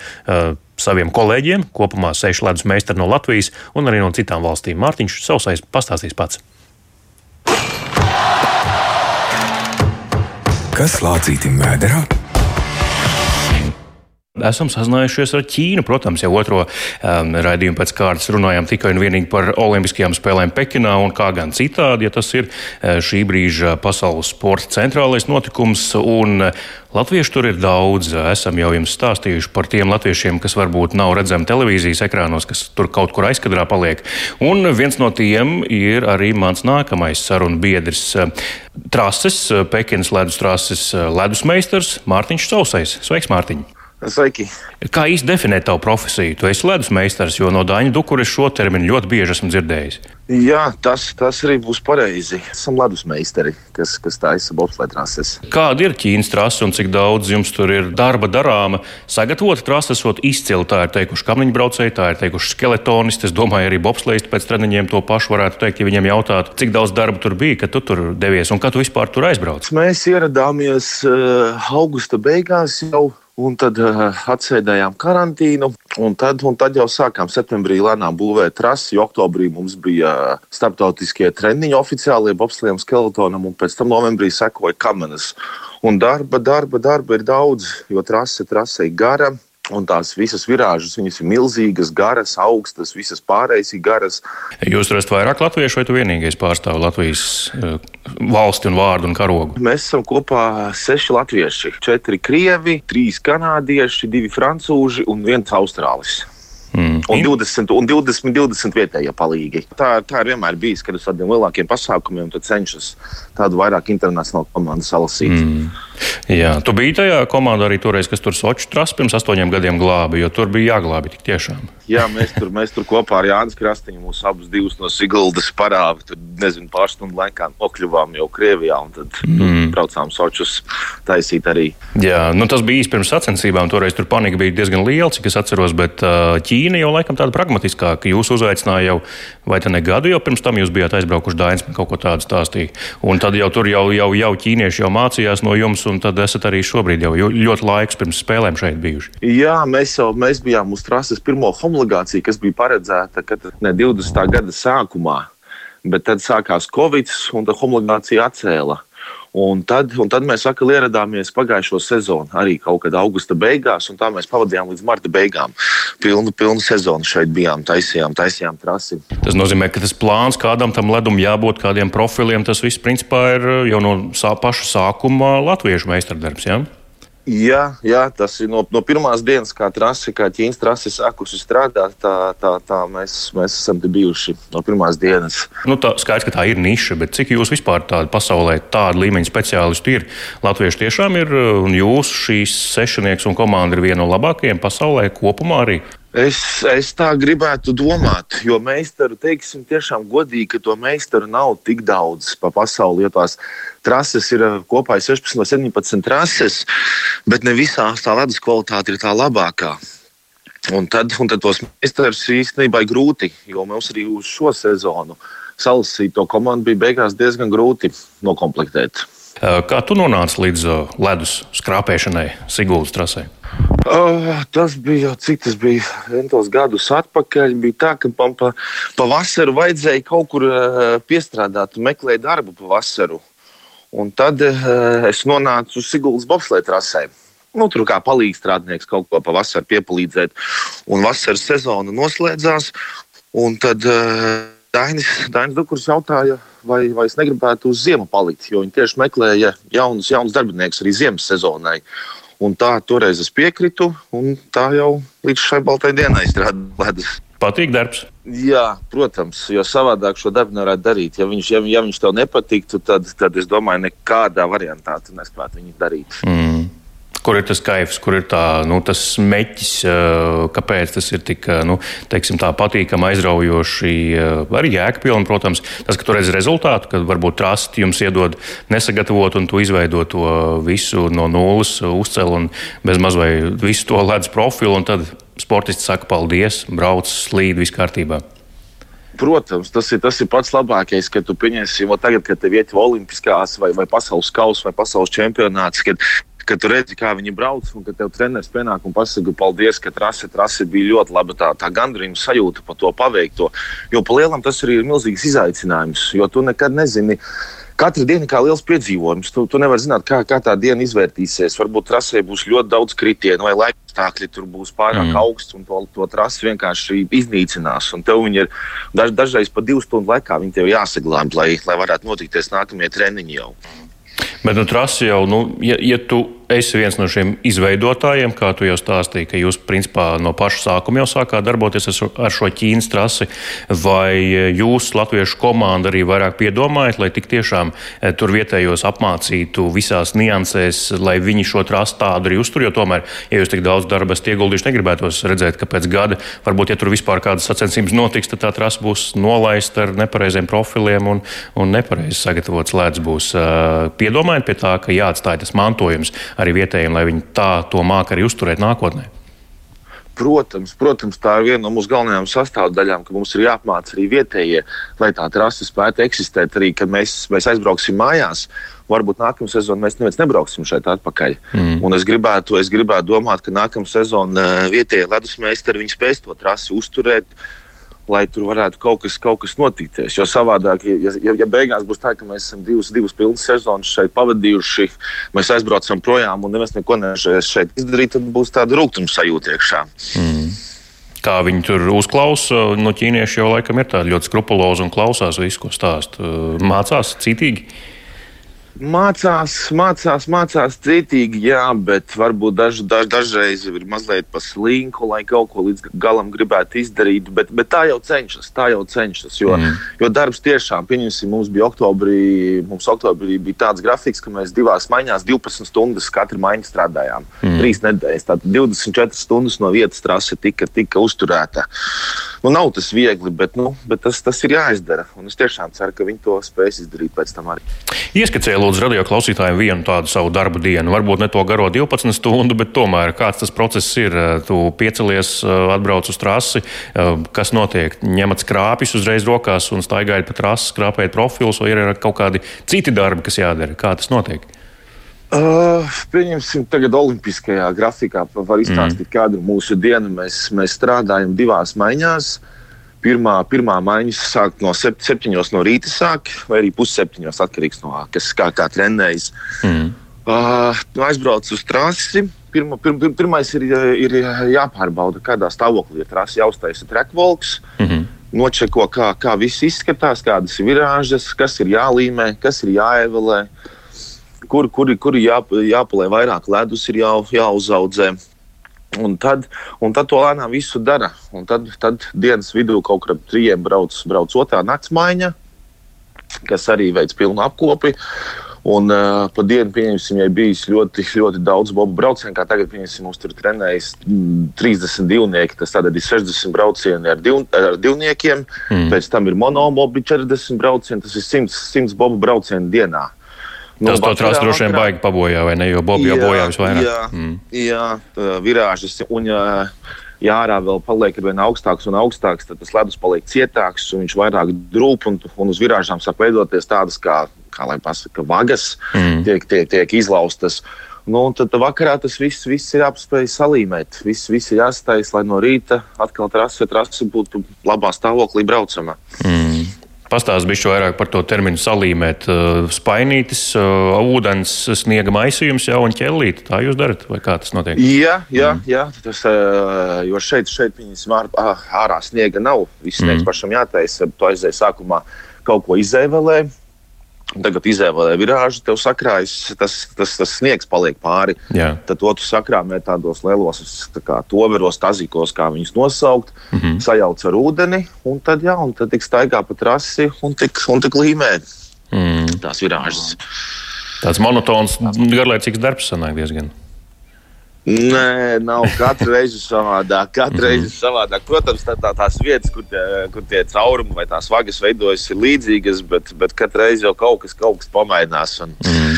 saviem kolēģiem, kopumā seši ledus meistari no Latvijas un arī no citām valstīm. Mārtiņš sausais pastāstīs pats. Kas lācītim vēderā? Esam sazinājušies ar Ķīnu. Protams, jau otro um, raidījumu pēc kārtas runājām tikai un vienīgi par Olimpiskajām spēlēm Pekinā un kā gan citādi, ja tas ir uh, šī brīža pasaules sporta centrālais notikums. Un, uh, Latviešu tur ir daudz. Esam jau jums stāstījuši par tiem latviešiem, kas varbūt nav redzami televīzijas ekrānos, kas tur kaut kur aizkadrā paliek. Un viens no tiem ir arī mans nākamais sarunu biedrs. Trases, Pekinas ledus trases ledusmeistars Mārtiņš Sausais. Sveiks, Mārtiņ! Sveiki! Kā īsti definēt tavu profesiju? Tu esi ledus meistars, jo no Dāņa Dukura šo terminu ļoti bieži esmu dzirdējis. Jā, tas, tas arī būs pareizi. Esam ledus meistari, kas, kas taisa bobslēd trases. Kāda ir Ķīnas trase un cik daudz jums tur ir darba darāma? Sagatavot trases esot izcili, tā ir teikuši kamniņu braucēji, tā ir teikuši skeletonisti. Es domāju, arī bobslēdis pēc treniņiem to pašu varētu teikt, ja viņiem jautātu, cik daudz darba tur bija, kad tu tur devies un kā tu vispār tur aizbrauc. Mēs ieradāmies uh, augusta beigās jau Un tad uh, atsēdējām karantīnu, un tad, un tad jau sākām septembrī lēnām būvēt trasi. Oktobrī mums bija starptautiskie treniņi oficiālie bobslēgam skeletonam, un pēc tam novembrī sekoja kamenas. Un darba, darba, darba ir daudz, jo trase, trase ir gara. Un tās visas virāžas ir milzīgas, garas, augstas, visas pārējas ir garas. Jūs esat vairāk latviešu, vai tu vienīgais pārstāv Latvijas uh, valsti un vārdu un karogu? Mēs esam kopā seši latvieši, četri krievi, trīs kanādieši, divi francūži un viens austrālis. Mm. Un 20, un 20, 20 vietējie palīgi. Tā, tā ir vienmēr bijis, kad uz tādiem lielākiem pasākumiem cenšas tādu vairāk internacionālu komandu salasīt. Mm. Jā, tu biji tajā komandā arī toreiz, kas tur Soču trasu pirms astoņiem gadiem glāba, jo tur bija jāglābi tik tiešām. Jā, mēs tur, mēs tur kopā ar Jānis Krastiņu, mūsu abus divus no Siguldas parāvi, tur nezinu, pāris stundu laikā nokļuvām jau Krievijā un tad mm. braucām Sočus taisīt arī. Jā, nu tas bija īsti pirms sacensībām, toreiz tur panika bija diezgan liela, cik es atceros, bet Ķīna jau laikam tāda pragmatiskāka. Jūs uzaicinājāt jau, vai te ne gadu jau pirms tam jūs bijāt aizbraukuši Dainis, kaut ko tādu stāstīja. Un tad jau tur jau, jau, jau ķīnieši jau mācījās no jums, un tad esat arī šobrīd jau ļoti laiks pirms spēlēm šeit bijuši. Jā, mēs jau mēs bijām uz trases pirmo homologāciju, kas bija paredzēta kad, ne 20. gada sākumā, bet tad sākās Covid, un tā homologācija atcēla. Un tad, un tad mēs atkal ieradāmies pagājušo sezonu, arī kaut kad augusta beigās, un tā mēs pavadījām līdz marta beigām. Pilnu, pilnu sezonu šeit bijām, taisījām, taisījām trasi. Tas nozīmē, ka tas plāns, kādam tam ledum jābūt, kādiem profiliem, tas viss principā ir jau no sā, paša sākuma latviešu meistardarbs. Ja? Jā, jā, tas ir no, no pirmās dienas, kā trase, kā ķīnas trase sākusi strādāt. Tā, tā, tā mēs, mēs esam bijuši no pirmās dienas. Nu, tā skaidrs, ka tā ir niša, bet cik jūs vispār tādu pasaulē tādu līmeņa speciālistu ir? Latvieši tiešām ir, un jūs šīs sešnieks un komanda ir viena no labākajiem pasaulē kopumā arī. Es, es tā gribētu domāt, jo meistaru, teiksim, tiešām godīgi, ka to meistaru nav tik daudz pa pasauli. Jo tās trases ir eh, kopā 16 vai 17 trases, bet ne visās tā ledus kvalitāte ir tā labākā. Un tad, un tad tos meistarus īstenībā ir grūti, jo mums arī uz šo sezonu salasīt to komandu bija beigās diezgan grūti nokomplektēt. Kā tu nonāci līdz ledus skrāpēšanai Sigūdas trasē? Uh, tas bija cik tas bija entos gadus atpakaļ. Bija tā, ka pa, pa vasaru vajadzēja kaut kur uh, piestrādāt, meklēt darbu pa vasaru. Un tad uh, es nonācu uz Siguldas bobslēta trasē. Nu, tur kā palīdzīgs strādnieks kaut ko pavasarī piepalīdzēt. Un vasaras sezona noslēdzās. Un tad uh, Dainis, Dainis Dukurs jautāja, vai, vai es negribētu uz ziemu palikt, jo viņi tieši meklēja jaunus, jaunus darbiniekus arī ziemas sezonai. Un tā toreiz es piekritu, un tā jau līdz šai baltai dienai strādā ledus. Patīk darbs. Jā, protams, jo savādāk šo darbu nevarētu darīt. Ja viņš, ja, ja viņš tev nepatiktu, tad, tad es domāju, nekādā variantā tu nespētu viņu darīt. Mm. Kur ir tas kaifs, kur ir tā, nu, tas meķis, kāpēc tas ir tik nu, teiksim, patīkami, aizraujoši, arī jēgpilni, protams. Tas, ka tu redzi rezultātu, ka varbūt trasti jums iedod nesagatavot un tu izveido to visu no nulles, uzcēl un bez maz vai visu to ledus profilu, un tad sportists saka paldies, brauc, slīd, viss kārtībā. Protams, tas ir, tas ir pats labākais, kad tu pieņemsi, tagad, kad tev iet Olimpiskās vai, vai pasaules kausa vai pasaules čempionāts, kad kad tu redzi, kā viņi brauc, un kad tev treneris pienāk un pasaka, paldies, ka trase, trase bija ļoti laba. Tā, tā gandrījuma sajūta par to paveikto. Jo pa lielam tas arī ir milzīgs izaicinājums, jo tu nekad nezini. Katra diena kā liels piedzīvojums. Tu, tu nevari zināt, kā, kā tā diena izvērtīsies. Varbūt trasē būs ļoti daudz kritienu, vai laikstākļi tur būs pārāk mm. augsts, un to, to trasi vienkārši iznīcinās. Un tev ir daž, dažreiz pat divu stundu laikā jāsaglabā, lai, lai varētu notikties nākamie treniņi jau. Bet nu, trasi jau, nu, ja, ja tu esi viens no šiem izveidotājiem, kā tu jau stāstīji, ka jūs principā no paša sākuma jau sākāt darboties ar šo Ķīnas trasi, vai jūs, latviešu komanda, arī vairāk piedomājat, lai tik tiešām e, tur vietējos apmācītu visās niansēs, lai viņi šo trasi tādu arī uztur, jo tomēr, ja jūs tik daudz darba esat ieguldījuši, negribētos redzēt, ka pēc gada, varbūt, ja tur vispār kādas sacensības notiks, tad tā trasa būs nolaista ar nepareiziem profiliem un, un nepareizi sagatavots lēts būs. E, piedomājat pie tā, ka jāatstāj tas mantojums arī vietējiem, lai viņi tā to māca arī uzturēt nākotnē? Protams, protams, tā ir viena no mūsu galvenajām sastāvdaļām, ka mums ir jāapmāca arī vietējie, lai tā trase spētu eksistēt arī, kad mēs, mēs aizbrauksim mājās. Varbūt nākamā sezonā mēs neviens nebrauksim šeit atpakaļ. Mm. Un es gribētu, es gribētu domāt, ka nākamā sezonā vietējie ledusmeistari spēs to trasi uzturēt lai tur varētu kaut kas, kaut kas notikties. Jo savādāk, ja, ja, ja beigās būs tā, ka mēs esam divas, divas pilnas sezonas šeit pavadījuši, mēs aizbraucam projām un neviens neko nevarēs šeit izdarīt, tad būs tāda rūkuma sajūta iekšā. Mm. Kā viņi tur uzklausa, no ķīnieši jau laikam ir tādi ļoti skrupulozi un klausās visu, ko stāsta. Mācās citīgi. Mācās, mācās, mācās citīgi, jā, bet varbūt daž, daž, dažreiz ir mazliet pa slinku, lai kaut ko līdz galam gribētu izdarīt. Bet, bet tā jau cenšas, tā jau cenšas. Jo, mm. jo darbs tiešām, pieņemsim, mums bija oktobrī, mums oktobrī bija tāds grafiks, ka mēs divās maiņās 12 stundas katru maiņu strādājām. Mm. Trīs nedēļas, tātad 24 stundas no vietas trase tika, tika uzturēta. Nu, nav tas viegli, bet, nu, bet tas, tas ir jāizdara. Un es tiešām ceru, ka viņi to spēs izdarīt pēc tam arī. Ieskicēju lūdzu radio klausītājiem vienu tādu savu darbu dienu. Varbūt ne to garo 12 stundu, bet tomēr kāds tas process ir. Tu piecelies, atbrauc uz trasi, kas notiek? Ņemat skrāpjus uzreiz rokās un staigājat pa trasi, skrāpējat profilus, vai ir kaut kādi citi darbi, kas jādara? Kā tas notiek? Uh, pieņemsim, tagad Olimpiskajā grafikā var izstāstīt, mm. kāda ir mūsu diena. Mēs, mēs strādājam divās maiņās. Uh, Pirmā, pirmā maiņa sāk no septiņos no rīta, sāk, vai arī pusseptiņos, atkarīgs no kas, kā, kā trenējas. Mm. Uh, aizbrauc uz trasi. Pirma, pir, pir, pirmais ir, ir jāpārbauda, kādā stāvoklī ir trasi, jāuztaisa trekvolks. Mm -hmm. Nočeko, kā, kā viss izskatās, kādas ir virāžas, kas ir jālīmē, kas ir jāevelē, kur, kur, kur jā, jāpalē vairāk ledus, ir jā, jāuzaudzē. Un tad, un tad to lēnām visu dara. Un tad, tad dienas vidū kaut kur ap trījiem brauc, brauc otrā naktsmaiņa, kas arī veids pilnu apkopi. Un uh, pa dienu, pieņemsim, ja bijis ļoti, ļoti daudz bobu braucienu, kā tagad, pieņemsim, mums tur trenējas 30 divnieki, tas tad ir 60 braucieni ar, div, ar divniekiem, mm. pēc tam ir monomobi 40 braucieni, tas ir 100, 100 bobu braucienu dienā. Nu, Tas to trāsu droši vien baigi pabojā, vai ne? Jo Bobi jau bojā visvairāk. Jā, mm. jā virāžas. Un, ja ārā vēl paliek ar vien augstāks un augstāks, tad tas ledus paliek cietāks, un viņš vairāk drūp, un, un uz virāžām sāk veidoties tādas kā, kā lai pasaka, vagas, mm. tiek, tiek, tiek izlaustas. Nu, tad vakarā tas viss, viss ir jāapspēj salīmēt. Viss, viss ir jāstājas, lai no rīta atkal trase, trase būtu labā stāvoklī braucamā. Mm. Pastāst bišķi vairāk par to terminu salīmēt. Spainītis, ūdens, sniega maisījums jau un ķellīte. Tā jūs darat, vai kā tas notiek? Jā, jā, mm. jā tas, jo šeit, šeit viņas ārā sniega nav. Viss sniegs mm. pašam jātaisa. To aizēja sākumā kaut ko izēvelē Tagad izēvalē virāžu, tev sakrājas, tas, tas, tas sniegs paliek pāri. Jā. Tad to tu sakrāmē tādos lielos tā kā, toveros, tazikos, kā viņus nosaukt, mm -hmm. sajauc ar ūdeni, un tad, jā, un tad tik staigā pa trasi un tik, un tik līmē mm. tās virāžas. Tāds monotons, garlaicīgs darbs sanāk diezgan. Nē, nav katru reizi savādāk. Katru -hmm. reizi savādāk. Protams, tā, tā, tās vietas, kur tie, kur tie caurumi vai tās vagas veidojas, ir līdzīgas, bet, bet katru reizi jau kaut kas, kaut kas pamainās. Un... Mm.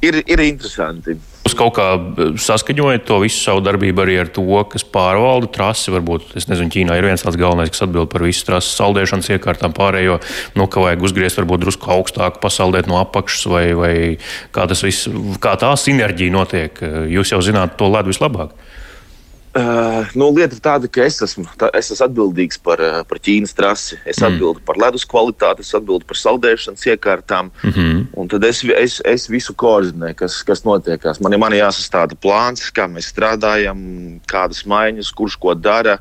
Ir, ir interesanti. Jūs kaut kā eh, saskaņojat to visu savu darbību arī ar to, kas pārvalda trasi. Varbūt, es nezinu, Ķīnā ir viens tāds galvenais, kas atbild par visu trases saldēšanas iekārtām, pārējo, nu, ka vajag uzgriezt varbūt drusku augstāk, pasaldēt no apakšas, vai, vai kā viss, kā tā sinerģija notiek. Jūs jau zināt to ledu vislabāk. Uh, nu, lieta ir tāda, ka es esmu, tā, es esmu atbildīgs par, uh, par Ķīnas trasi. Es mm. atbildu par ledus kvalitāti, es atbildu par saldēšanas iekārtām. Mm -hmm. Un tad es, es, es visu koordinēju, kas, kas notiekās. Man, man ir jāsastāda plāns, kā mēs strādājam, kādas maiņas, kurš ko dara.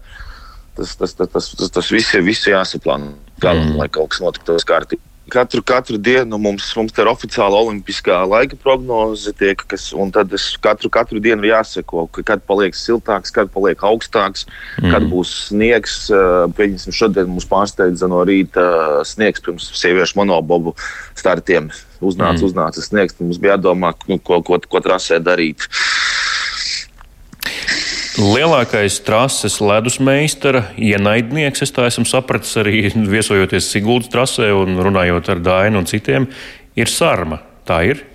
Tas, tas, tas, tas, tas, tas viss ir jāsaplāno, mm. lai kaut kas notiktos kārtībā. Katru, katru dienu mums, mums ir oficiāla olimpiskā laika prognoze, tiek, kas, un tad es katru, katru dienu jāseko, kad paliek siltāks, kad paliek augstāks, mm. kad būs sniegs. Pieņemsim, šodien mums pārsteidza no rīta sniegs pirms sieviešu monobobu startiem. Uznāca, mm. uznāca sniegs, mums bija jādomā, nu, ko, ko, ko trasē darīt. Lielākais trases ledus meistara ienaidnieks, es tā esmu sapratis arī viesojoties Siguldas trasē un runājot ar Dainu un citiem, ir sarma. Tā ir.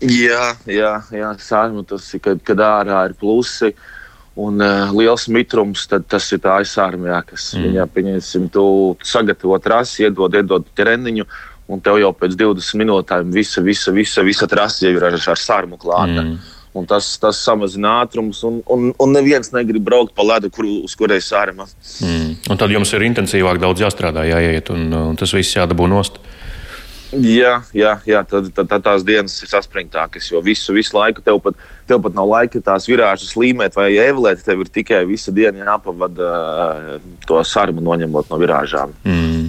Jā, jā, jā sārma tas ir, kad, kad ārā ir plusi. un uh, liels mitrums, tad tas ir tā aizsārmjā, kas mm. viņā, pieņemsim, tu sagatavo trasi, iedod, iedod treniņu, un tev jau pēc 20 minūtēm visa, visa, visa, visa trasa jau ir ar, ar sārmu klāta. Mm. Un tas, tas samazina ātrumus, un, un, un neviens negrib braukt pa ledu, kur, uz kurai sārma. Mm. Un tad jums ir intensīvāk daudz jāstrādā, jāiet, un, un tas viss jādabū nost. Jā, jā, jā tad, tad, tad tās dienas ir saspringtākas, jo visu, visu laiku tev pat, tev pat nav laika tās virāžas līmēt vai evolēt. Tev ir tikai visa diena jāpavada to sarmu noņemot no virāžām. Mm.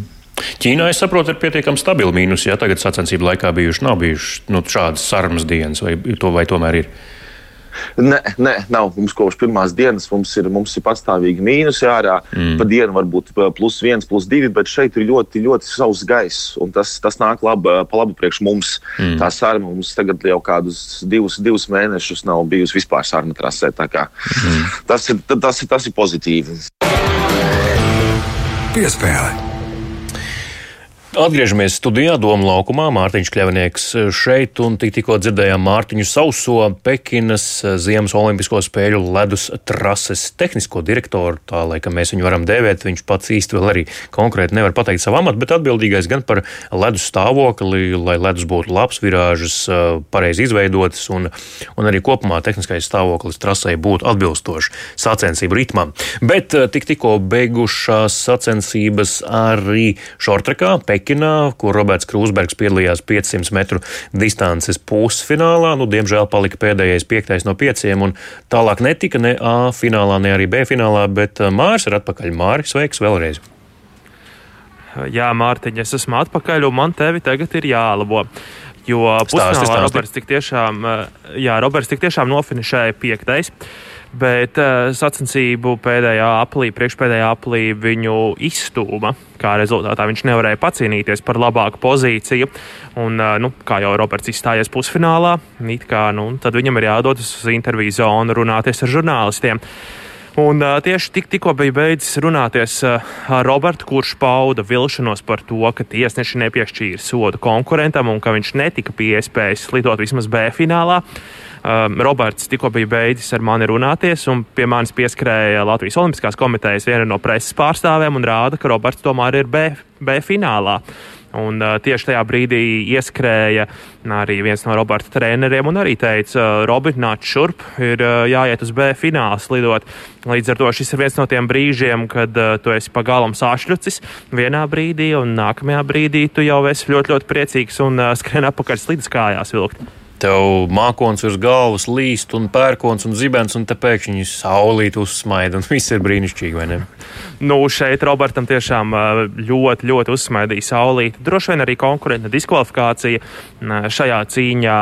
Ķīnā, es saprotu, ir pietiekami stabili mīnus. Ja tagad sacensību laikā bijuši, nav bijušas nu, šādas sarmas dienas, vai, to, vai tomēr ir? Nē, nē, nav. Mums kopš pirmās dienas mums ir, mums ir pastāvīgi mīnus ārā. Mm. Pa dienu var būt plus viens, plus divi, bet šeit ir ļoti, ļoti savs gaiss. Tas, tas nāk laba, pa labu priekš mums. Mm. Tā saruna mums tagad jau kādus divus, divus mēnešus nav bijusi vispār saruna trasē. Mm. Tas, ir, tas, ir, tas ir pozitīvi. Piespēle. Atgriežamies studijā, Doma laukumā. Mārtiņš Kļavnieks šeit un tik, tikko dzirdējām Mārtiņu Sauso Pekinas Ziemas Olimpisko spēļu ledus trases tehnisko direktoru. Tā laikam mēs viņu varam dēvēt. Viņš pats īsti vēl arī konkrēti nevar pateikt savu amatu, bet atbildīgais gan par ledus stāvokli, lai ledus būtu labs, virāžas pareizi izveidotas un, un arī kopumā tehniskais stāvoklis trasē būtu atbilstošs sacensību ritmam. Bet tik, tikko beigušās sacensības arī šortrekā. Pekinā, kur Roberts Krūsbergs piedalījās 500 metru distances pusfinālā. Nu, diemžēl palika pēdējais piektais no pieciem, un tālāk netika ne A finālā, ne arī B finālā, bet uh, Māris ir atpakaļ. Māris, sveiks vēlreiz! Jā, Mārtiņ, es esmu atpakaļ, un man tevi tagad ir jālabo. Jo pusfinālā Roberts tik tiešām, uh, jā, Roberts tik tiešām nofinišēja piektais. Bet uh, sacensību pēdējā aplī, priekšpēdējā aplī viņu izstūma. Kā rezultātā viņš nevarēja pacīnīties par labāku pozīciju. Un, uh, nu, kā jau Roberts izstājies pusfinālā, kā, nu, tad viņam ir jādodas uz interviju zonu runāties ar žurnālistiem. Un, uh, tieši tik, tikko bija beidzis runāties uh, ar Robertu, kurš pauda vilšanos par to, ka tiesneši nepiešķīra sodu konkurentam un ka viņš netika pie iespējas lidot vismaz B finālā. Um, Roberts tikko bija beidzis ar mani runāties, un pie manis pieskrēja Latvijas Olimpiskās komitejas viena no preses pārstāvēm un rāda, ka Roberts tomēr ir B, B finālā. Un, uh, tieši tajā brīdī ieskrēja arī viens no Roberta treneriem un arī teica, uh, Robi, nāc šurp, ir uh, jāiet uz B fināla slidot. Līdz ar to šis ir viens no tiem brīžiem, kad uh, tu esi pagalam sāšļucis vienā brīdī, un nākamajā brīdī tu jau esi ļoti, ļoti priecīgs un uh, skrien apakaļ slidus kājās vilkt. Tev mākons uz galvas līst, un pērkons un zibens, un te pēkšņi saulīt uzsmaida, un viss ir brīnišķīgi, vai ne? Nu, šeit Robertam tiešām ļoti, ļoti uzsmaidīja saulīt. Droši vien arī konkurenta diskvalifikācija šajā cīņā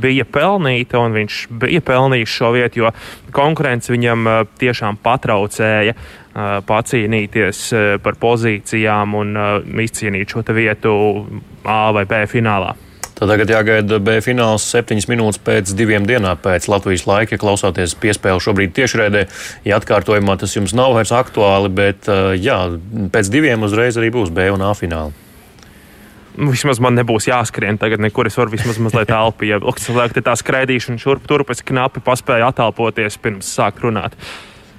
bija pelnīta, un viņš bija pelnījis šo vietu, jo konkurence viņam tiešām patraucēja pacīnīties par pozīcijām un izcīnīt šo vietu A vai B finālā. Tad tagad jāgaida B fināls septiņas minūtes pēc diviem dienām pēc Latvijas laika. Ja klausāties piespēli šobrīd tiešraidē, ja atkārtojumā tas jums nav vairs aktuāli, bet jā, pēc diviem uzreiz arī būs B un A fināli. Nu, vismaz man nebūs jāskrien tagad, nekur es varu vismaz mazliet elpi. Ja cilvēki tā skraidīšana šurp turp, es knapi paspēju attālpoties pirms sākt runāt.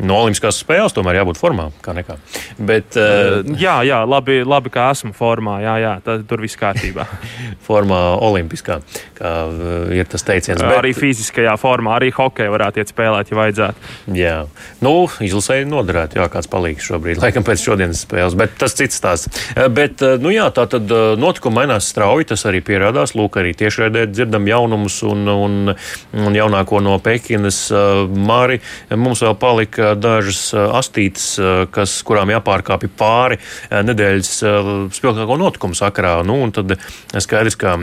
No Olimpiskās spēles tomēr jābūt formā, kā nekā. Bet, uh, jā, jā, labi, labi, ka esmu formā. Jā, jā, tad tur viss kārtībā. formā Olimpiskā, kā uh, ir tas teiciens. Bet... Arī fiziskajā formā, arī hokeja varētu iet spēlēt, ja vajadzētu. Jā, nu, izlasēji noderētu, jā, kāds palīgs šobrīd, laikam pēc šodienas spēles, bet tas cits stāsts. Bet, nu jā, tā tad notikumi mainās strauji, tas arī pierādās. Lūk, arī tiešraidē dzirdam jaunumus un, un, un jaunāko no Pekinas. Māri, mums vēl palika dažas astītes, kas, kurām jāpārkāpj pāri nedēļas spilgtāko notikumu sakarā. Nu, tad skaidrs, ka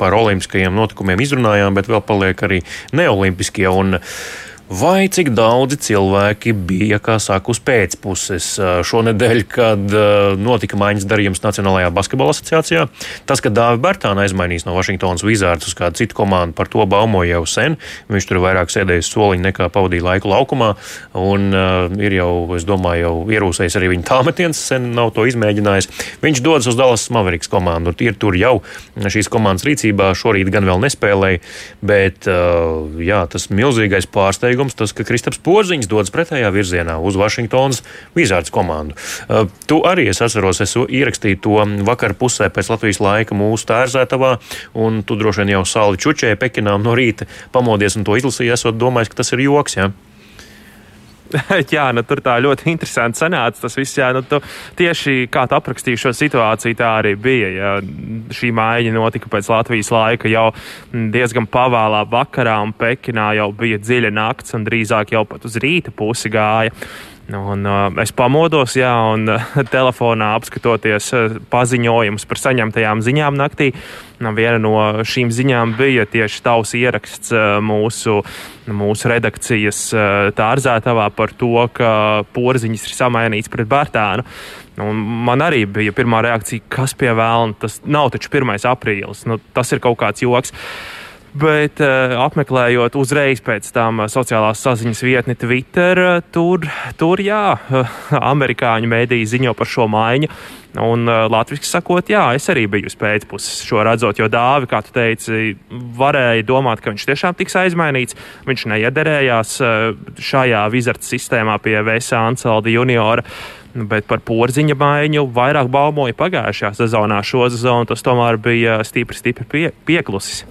par olimpiskajiem notikumiem izrunājām, bet vēl paliek arī neolimpiskie. Un, vai cik daudzi cilvēki bija, kā saka, uz pēcpuses šonadēļ, kad notika maiņas darījums Nacionālajā basketbola asociācijā. Tas, ka Dāvis Bērtāna aizmainīs no Vašingtonas Wizards uz kādu citu komandu, par to baumoja jau sen. Viņš tur vairāk sēdējis soliņā nekā pavadīja laiku laukumā. Un uh, ir jau, es domāju, jau ierūsējis arī viņa tāmetiens, sen nav to izmēģinājis. Viņš dodas uz Dallas Mavericks komandu. Ir tur jau šīs komandas rīcībā. Šorīt gan vēl nespēlēja, bet uh, jā, tas milzīgais pārsteigums pārsteigums tas, ka Kristaps Porziņš dodas pretējā virzienā uz Vašingtonas Wizards komandu. Uh, tu arī es atceros, es ierakstīju to vakar pusē pēc Latvijas laika mūsu tērzētavā, un tu droši vien jau sāli čučēji Pekinām no rīta pamodies un to izlasīji, esot domājis, ka tas ir joks. Ja? jā, nu, tur tā ļoti interesanti sanāca. Tas viss, jā, nu, tu, tieši kā tu aprakstīji šo situāciju, tā arī bija. Jā. Šī maiņa notika pēc Latvijas laika jau diezgan pavēlā vakarā, un Pekinā jau bija dziļa nakts, un drīzāk jau pat uz rīta pusi gāja. Un, uh, es pamodos, jā, un uh, telefonā apskatoties uh, paziņojumus par saņemtajām ziņām naktī. Uh, viena no šīm ziņām bija tieši tavs ieraksts uh, mūsu, mūsu redakcijas tārzētavā par to, ka porziņš ir samainīts pret Bērtānu. Un man arī bija pirmā reakcija, kas pie vēlna. Tas nav taču 1. aprīlis. Nu, tas ir kaut kāds joks. Uh, Bet uh, apmeklējot uzreiz pēc tam uh, sociālās saziņas vietni Twitter, uh, tur, tur jā, amerikāņu mēdīji ziņo par šo maiņu. Un latviešu sakot, jā, es arī biju uz pēcpuses šo redzot, jo dāvi, kā tu teici, varēja domāt, ka viņš tiešām tiks aizmainīts. Viņš neiederējās šajā vizarta sistēmā pie Vēsā Ancelda juniora. Bet par porziņa maiņu vairāk baumoja pagājušajā sezonā. Šo sezonu tas tomēr bija stipri, stipri pie, pieklusis.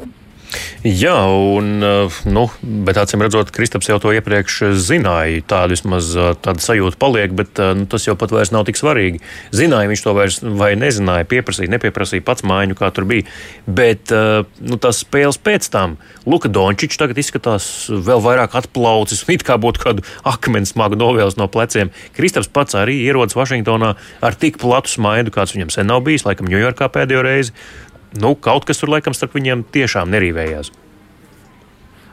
Jā, un, eh, nu, bet acīm redzot, Kristaps jau to iepriekš zināja. Tāda vismaz eh, tāda sajūta paliek, bet eh, nu, tas jau pat vairs nav tik svarīgi. Zināja viņš to vairs vai nezināja, pieprasīja, nepieprasīja pats mājiņu, kā tur bija. Bet nu, tas spēles pēc tam Luka Dončičs tagad izskatās vēl vairāk atplaucis, it kā būtu kādu akmens smagu novēlis no pleciem. Kristaps pats arī ierodas Vašingtonā ar tik platu smaidu, kāds viņam sen nav bijis, laikam Ņujorkā pēdējo reizi nu, kaut kas tur laikam starp viņiem tiešām nerīvējās.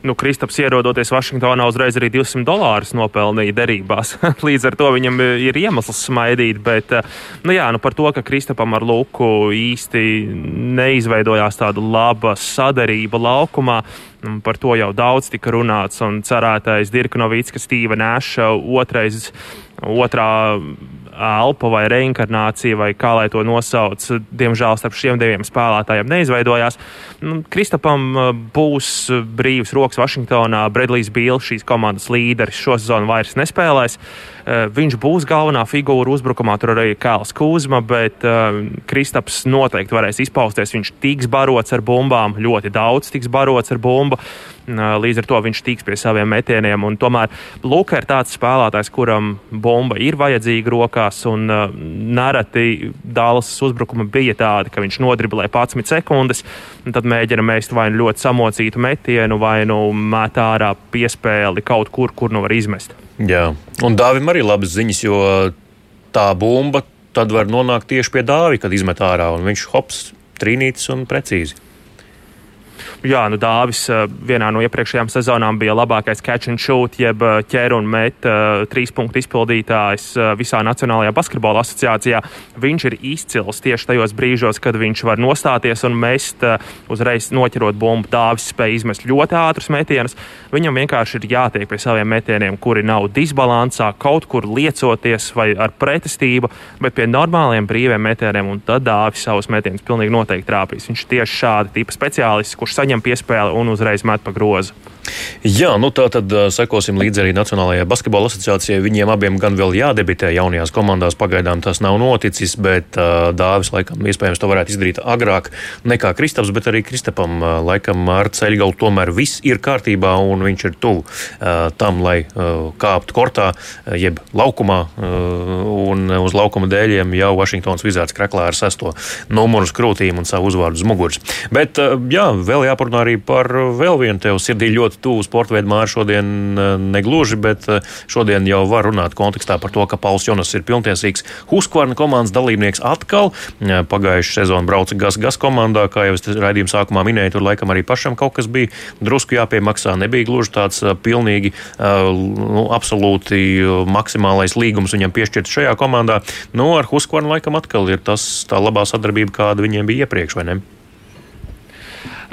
Nu, Kristaps ierodoties Vašingtonā uzreiz arī 200 dolārus nopelnīja derībās. Līdz ar to viņam ir iemesls smaidīt. Bet eh, nu, jā, nu, par to, ka Kristapam ar Luku īsti neizveidojās tāda laba sadarība laukumā. Par to jau daudz tika runāts, un cerētais Dirka Novicka, Stīva Nēša, otrais, otrā elpa vai reinkarnācija, vai kā lai to nosauc, diemžēl starp šiem diviem spēlētājiem neizveidojās. Nu, Kristapam uh, būs brīvs rokas Vašingtonā. Bredlijs Bīls, šīs komandas līderis, šo sezonu vairs nespēlēs. Uh, viņš būs galvenā figūra uzbrukumā, tur arī Kāls Kūzma, bet uh, Kristaps noteikti varēs izpausties. Viņš tiks barots ar bumbām, ļoti daudz tiks barots ar bumbu. Līdz ar to viņš tiks pie saviem metieniem. Tomēr Luka ir tāds spēlētājs, kuram bumba ir vajadzīga rokās. Un nereti Dālas uzbrukumi bija tādi, ka viņš nodriblē 11 sekundes, un tad mēģina mēst vai nu ļoti samocītu metienu, vai nu met ārā piespēli kaut kur, kur nu var izmest. Jā, un Dāvim arī labas ziņas, jo tā bumba tad var nonākt tieši pie Dāvija, kad izmet ārā, un viņš hops, trīnītis un precīzi. Jā, nu Dāvis eh, vienā no iepriekšējām sezonām bija labākais catch and shoot, jeb eh, ķēru un met uh, trīs punktu izpildītājs visā Nacionālajā basketbola asociācijā. Viņš ir izcils tieši tajos brīžos, kad viņš var nostāties un mest uzreiz noķerot bumbu. Dāvis spēja izmest ļoti ātrus metienus. Viņam vienkārši ir jātiek pie saviem metieniem, kuri nav disbalansā, kaut kur liecoties vai ar pretestību, bet pie normāliem brīviem metieniem, un tad Dāvis savus metienus pilnīgi noteikti trāpīs. Viņš ir tieši šāda tipa speciālists, kurš saņem saņem piespēli un uzreiz met pa grozu. Jā, nu tā tad sekosim līdzi arī Nacionālajai basketbola asociācijai. Viņiem abiem gan vēl jādebitē jaunajās komandās. Pagaidām tas nav noticis, bet uh, Dāvis laikam iespējams to varētu izdarīt agrāk nekā Kristaps, bet arī Kristapam uh, laikam ar ceļgalu tomēr viss ir kārtībā un viņš ir tuvu uh, tam, lai uh, kāptu kortā, uh, jeb laukumā uh, un uz laukuma dēļiem jau Vašingtons Vizārds kreklā ar sesto numuru skrūtīm un savu uzvārdu uz muguras. Bet uh, jā, vēl jāparunā arī par vēl vienu tev sirdī ļoti ļoti tuvu sporta veidu māru šodien eh, negluži, bet eh, šodien jau var runāt kontekstā par to, ka Pauls Jonas ir pilntiesīgs Huskvarna komandas dalībnieks atkal. Eh, Pagājušā sezona brauca gas, gas komandā, kā jau es raidījuma sākumā minēju, tur laikam arī pašam kaut kas bija drusku jāpiemaksā. Nebija gluži tāds pilnīgi, nu, absolūti maksimālais līgums viņam piešķirts šajā komandā. Nu, ar Huskvarnu laikam atkal ir tas tā labā sadarbība, kāda viņiem bija iepriekš, vai ne?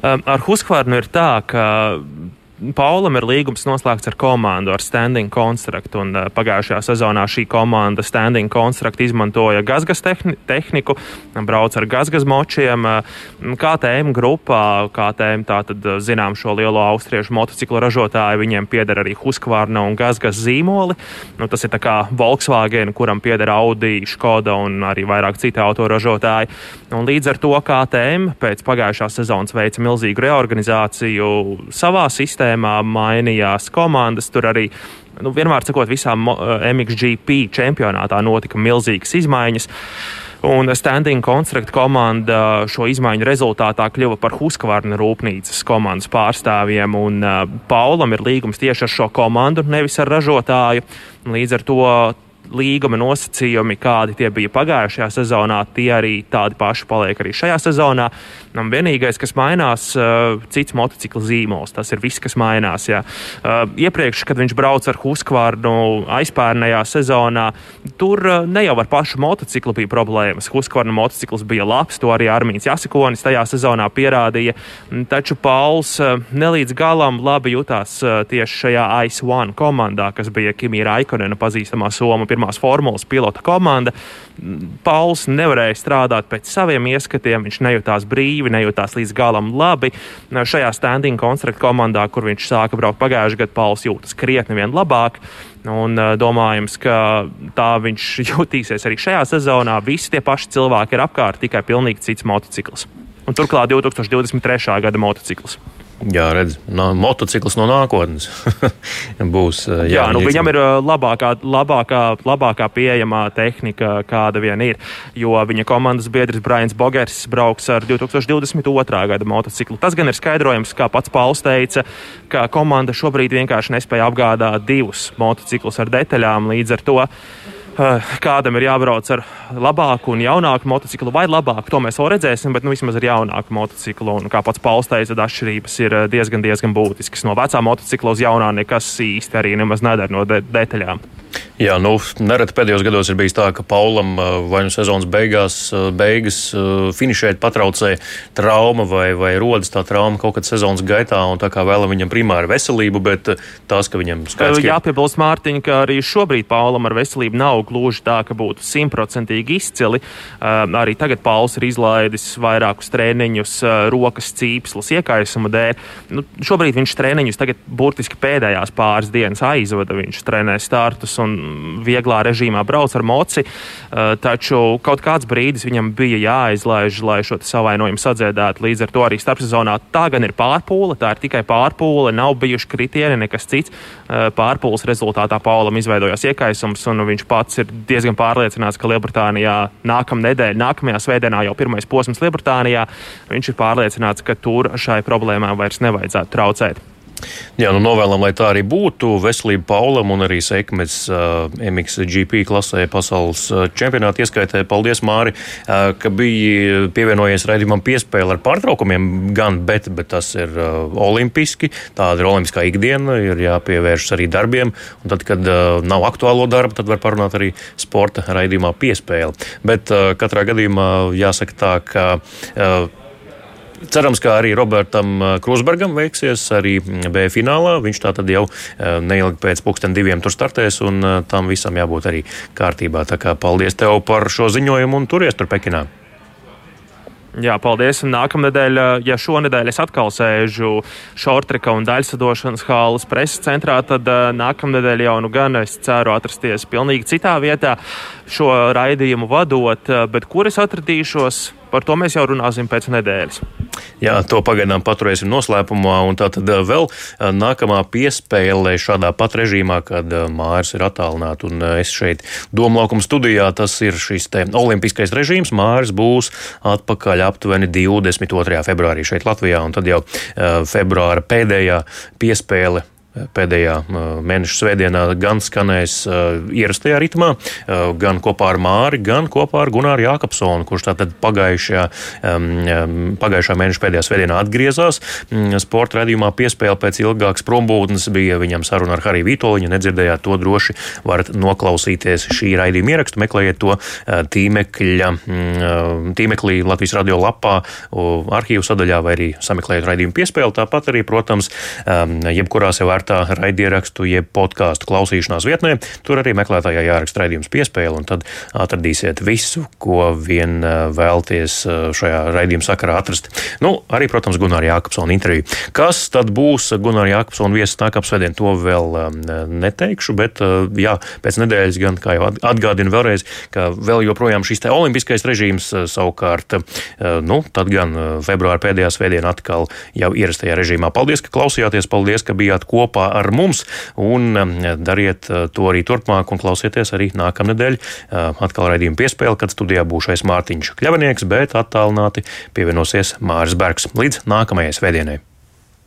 Ar Huskvarnu ir tā, ka Paulam ir līgums noslēgts ar komandu, ar standing construct, un uh, pagājušajā sezonā šī komanda standing construct izmantoja gazgas tehni tehniku, brauc ar gazgas močiem. Uh, KTM grupā, KTM tātad zinām šo lielo austriešu motociklu ražotāju, viņiem pieder arī Husqvarna un gazgas zīmoli. Nu, tas ir tā kā Volkswagen, kuram pieder Audi, Škoda un arī vairāk citi autoražotāji. Un līdz ar to KTM pēc pagājušās sezonas veica milzīgu reorganizāciju savā sistēmā sistēmā mainījās komandas. Tur arī nu, vienmēr sakot, visā eh, MXGP čempionātā notika milzīgas izmaiņas. Un Standing Construct komanda šo izmaiņu rezultātā kļuva par Husqvarna rūpnīcas komandas pārstāvjiem. Un, uh, Paulam ir līgums tieši ar šo komandu, nevis ar ražotāju. Līdz ar to līguma nosacījumi, kādi tie bija pagājušajā sezonā, tie arī tādi paši paliek arī šajā sezonā. Un vienīgais, kas mainās, ir uh, cits motocikla zīmols. Tas ir viss, kas mainās. Jā. Uh, iepriekš, kad viņš brauca ar Husqvarnu aizpērnējā sezonā, tur uh, ne jau ar pašu motociklu bija problēmas. Husqvarna motocikls bija labs, to arī Armīns Jasikonis tajā sezonā pierādīja. Taču Pauls nelīdz galam labi jutās tieši šajā Ice One komandā, kas bija Kimija Raikonena pazīstamā Soma pirmās formulas pilota komanda. Pauls nevarēja strādāt pēc saviem ieskatiem, viņš nejūtās brīvi, nejūtās līdz galam labi. Šajā standing construct komandā, kur viņš sāka braukt pagājušajā gadā, Pauls jūtas krietni vien labāk. Un domājams, ka tā viņš jutīsies arī šajā sezonā. Visi tie paši cilvēki ir apkārt, tikai pilnīgi cits motocikls. Un turklāt 2023. gada motocikls. Jā, redz, no, motocikls no nākotnes būs. Jā, jā nu, viņam ir labākā, labākā, labākā pieejamā tehnika, kāda vien ir. Jo viņa komandas biedrs Brians Bogers brauks ar 2022. gada motociklu. Tas gan ir skaidrojums, kā pats Pauls teica, ka komanda šobrīd vienkārši nespēja apgādāt divus motociklus ar detaļām līdz ar to. Eh, kādam ir jābrauc ar labāku un jaunāku motociklu, vai labāku, to mēs vēl redzēsim, bet nu, vismaz ar jaunāku motociklu. Un, kā pats Pauls teica, atšķirības ir eh, diezgan, diezgan būtiskas. No vecā motocikla uz jaunā nekas īsti arī nemaz nedara no de detaļām. Jā, nu, nereti pēdējos gados ir bijis tā, ka Paulam vai nu sezonas beigās, beigas finišēt patraucēja trauma vai, vai rodas tā trauma kaut kad sezonas gaitā, un tā kā vēlam viņam primāri veselību, bet tās, ka viņam skaidrs. Ka... Jāpiebilst, Mārtiņ, ka arī šobrīd Paulam ar veselību nav gluži tā, ka būtu simtprocentīgi izcili. Arī tagad Pauls ir izlaidis vairākus treniņus rokas cīpslas iekaisuma dēļ. Nu, šobrīd viņš treniņus tagad burtiski pēdējās pāris dienas aizvada. Viņš trenē startus un vieglā režīmā brauc ar moci, eh, taču kaut kāds brīdis viņam bija jāizlaiž, lai šo savainojumu sadzēdētu. Līdz ar to arī starpsezonā tā gan ir pārpūle, tā ir tikai pārpūle, nav bijuši kritieni, nekas cits. Eh, pārpūles rezultātā Paulam izveidojās iekaisums, un viņš pats ir diezgan pārliecināts, ka Lielbritānijā nākamā nedēļa, nākamajā svētdienā jau pirmais posms Lielbritānijā, viņš ir pārliecināts, ka tur šai problēmai vairs nevajadzētu traucēt. Jā, nu novēlam, lai tā arī būtu. Veselība Paulam un arī sekmes uh, MXGP klasē pasaules uh, čempionāta ieskaitē. Paldies, Māri, uh, ka biji pievienojies raidījumam piespēle ar pārtraukumiem gan, bet, bet tas ir uh, olimpiski. Tāda ir olimpiskā ikdiena, ir jāpievēršas arī darbiem. Un tad, kad uh, nav aktuālo darbu, tad var parunāt arī sporta raidījumā piespēle. Bet uh, katrā gadījumā jāsaka tā, ka. Uh, Cerams, ka arī Robertam uh, Krusbergam veiksies arī mm, B finālā. Viņš tā tad jau uh, neilgi pēc pusdien diviem tur startēs, un uh, tam visam jābūt arī kārtībā. Tā kā paldies tev par šo ziņojumu un turies tur Pekinā. Jā, paldies. Un nākamnedēļ, ja šonadēļ es atkal sēžu šortrika un daļsadošanas hālas preses centrā, tad nākamnedēļ jau nu gan es ceru atrasties pilnīgi citā vietā šo raidījumu vadot, bet kur es atradīšos, par to mēs jau runāsim pēc nedēļas. Jā, to pagaidām paturēsim noslēpumā. Tā tad vēl nākamā piespēle šādā pat režīmā, kad mājas ir attālināta. Un es šeit Doma laukuma studijā, tas ir šis olimpiskais režīms. Mājas būs atpakaļ aptuveni 22. februārī šeit Latvijā. Un tad jau februāra pēdējā piespēle pēdējā mēneša svētdienā gan skanēs ierastajā ritmā, gan kopā ar Māri, gan kopā ar Gunāru Jākapsonu, kurš tātad pagājušajā, pagājušā mēneša pēdējā svētdienā atgriezās. Sporta redzījumā piespēle pēc ilgākas prombūtnes bija viņam saruna ar Hariju Vitoļu. Ja nedzirdējāt to droši, varat noklausīties šī raidījuma ierakstu. Meklējiet to tīmekļa, tīmeklī Latvijas radio lapā, arhīvu sadaļā vai arī sameklējiet raidījumu piespēli. Tāpat arī, protams, jebkurā sev vērtā raidierakstu jeb podkāstu klausīšanās vietnē. Tur arī meklētājā jāraksta raidījums piespēle, un tad atradīsiet visu, ko vien vēlties šajā raidījuma sakarā atrast. Nu, arī, protams, Gunārs Jākapsona intervija. Kas tad būs Gunārs Jākapsona viesis nākamā svētdiena, to vēl neteikšu, bet jā, pēc nedēļas gan, kā jau atgādinu vēlreiz, ka vēl joprojām šis te olimpiskais režīms savukārt, nu, tad gan februāra pēdējā svētdiena atkal jau ierastajā režīmā. Paldies, ka klausījāties, paldies, ka bijāt kopā ar mums un dariet to arī turpmāk un klausieties arī nākamnedēļ atkal raidījuma piespēle, kad studijā būšais Mārtiņš Kļavinieks, bet attālināti pievienosies Māris Bergs. Līdz nākamajai svētdienai!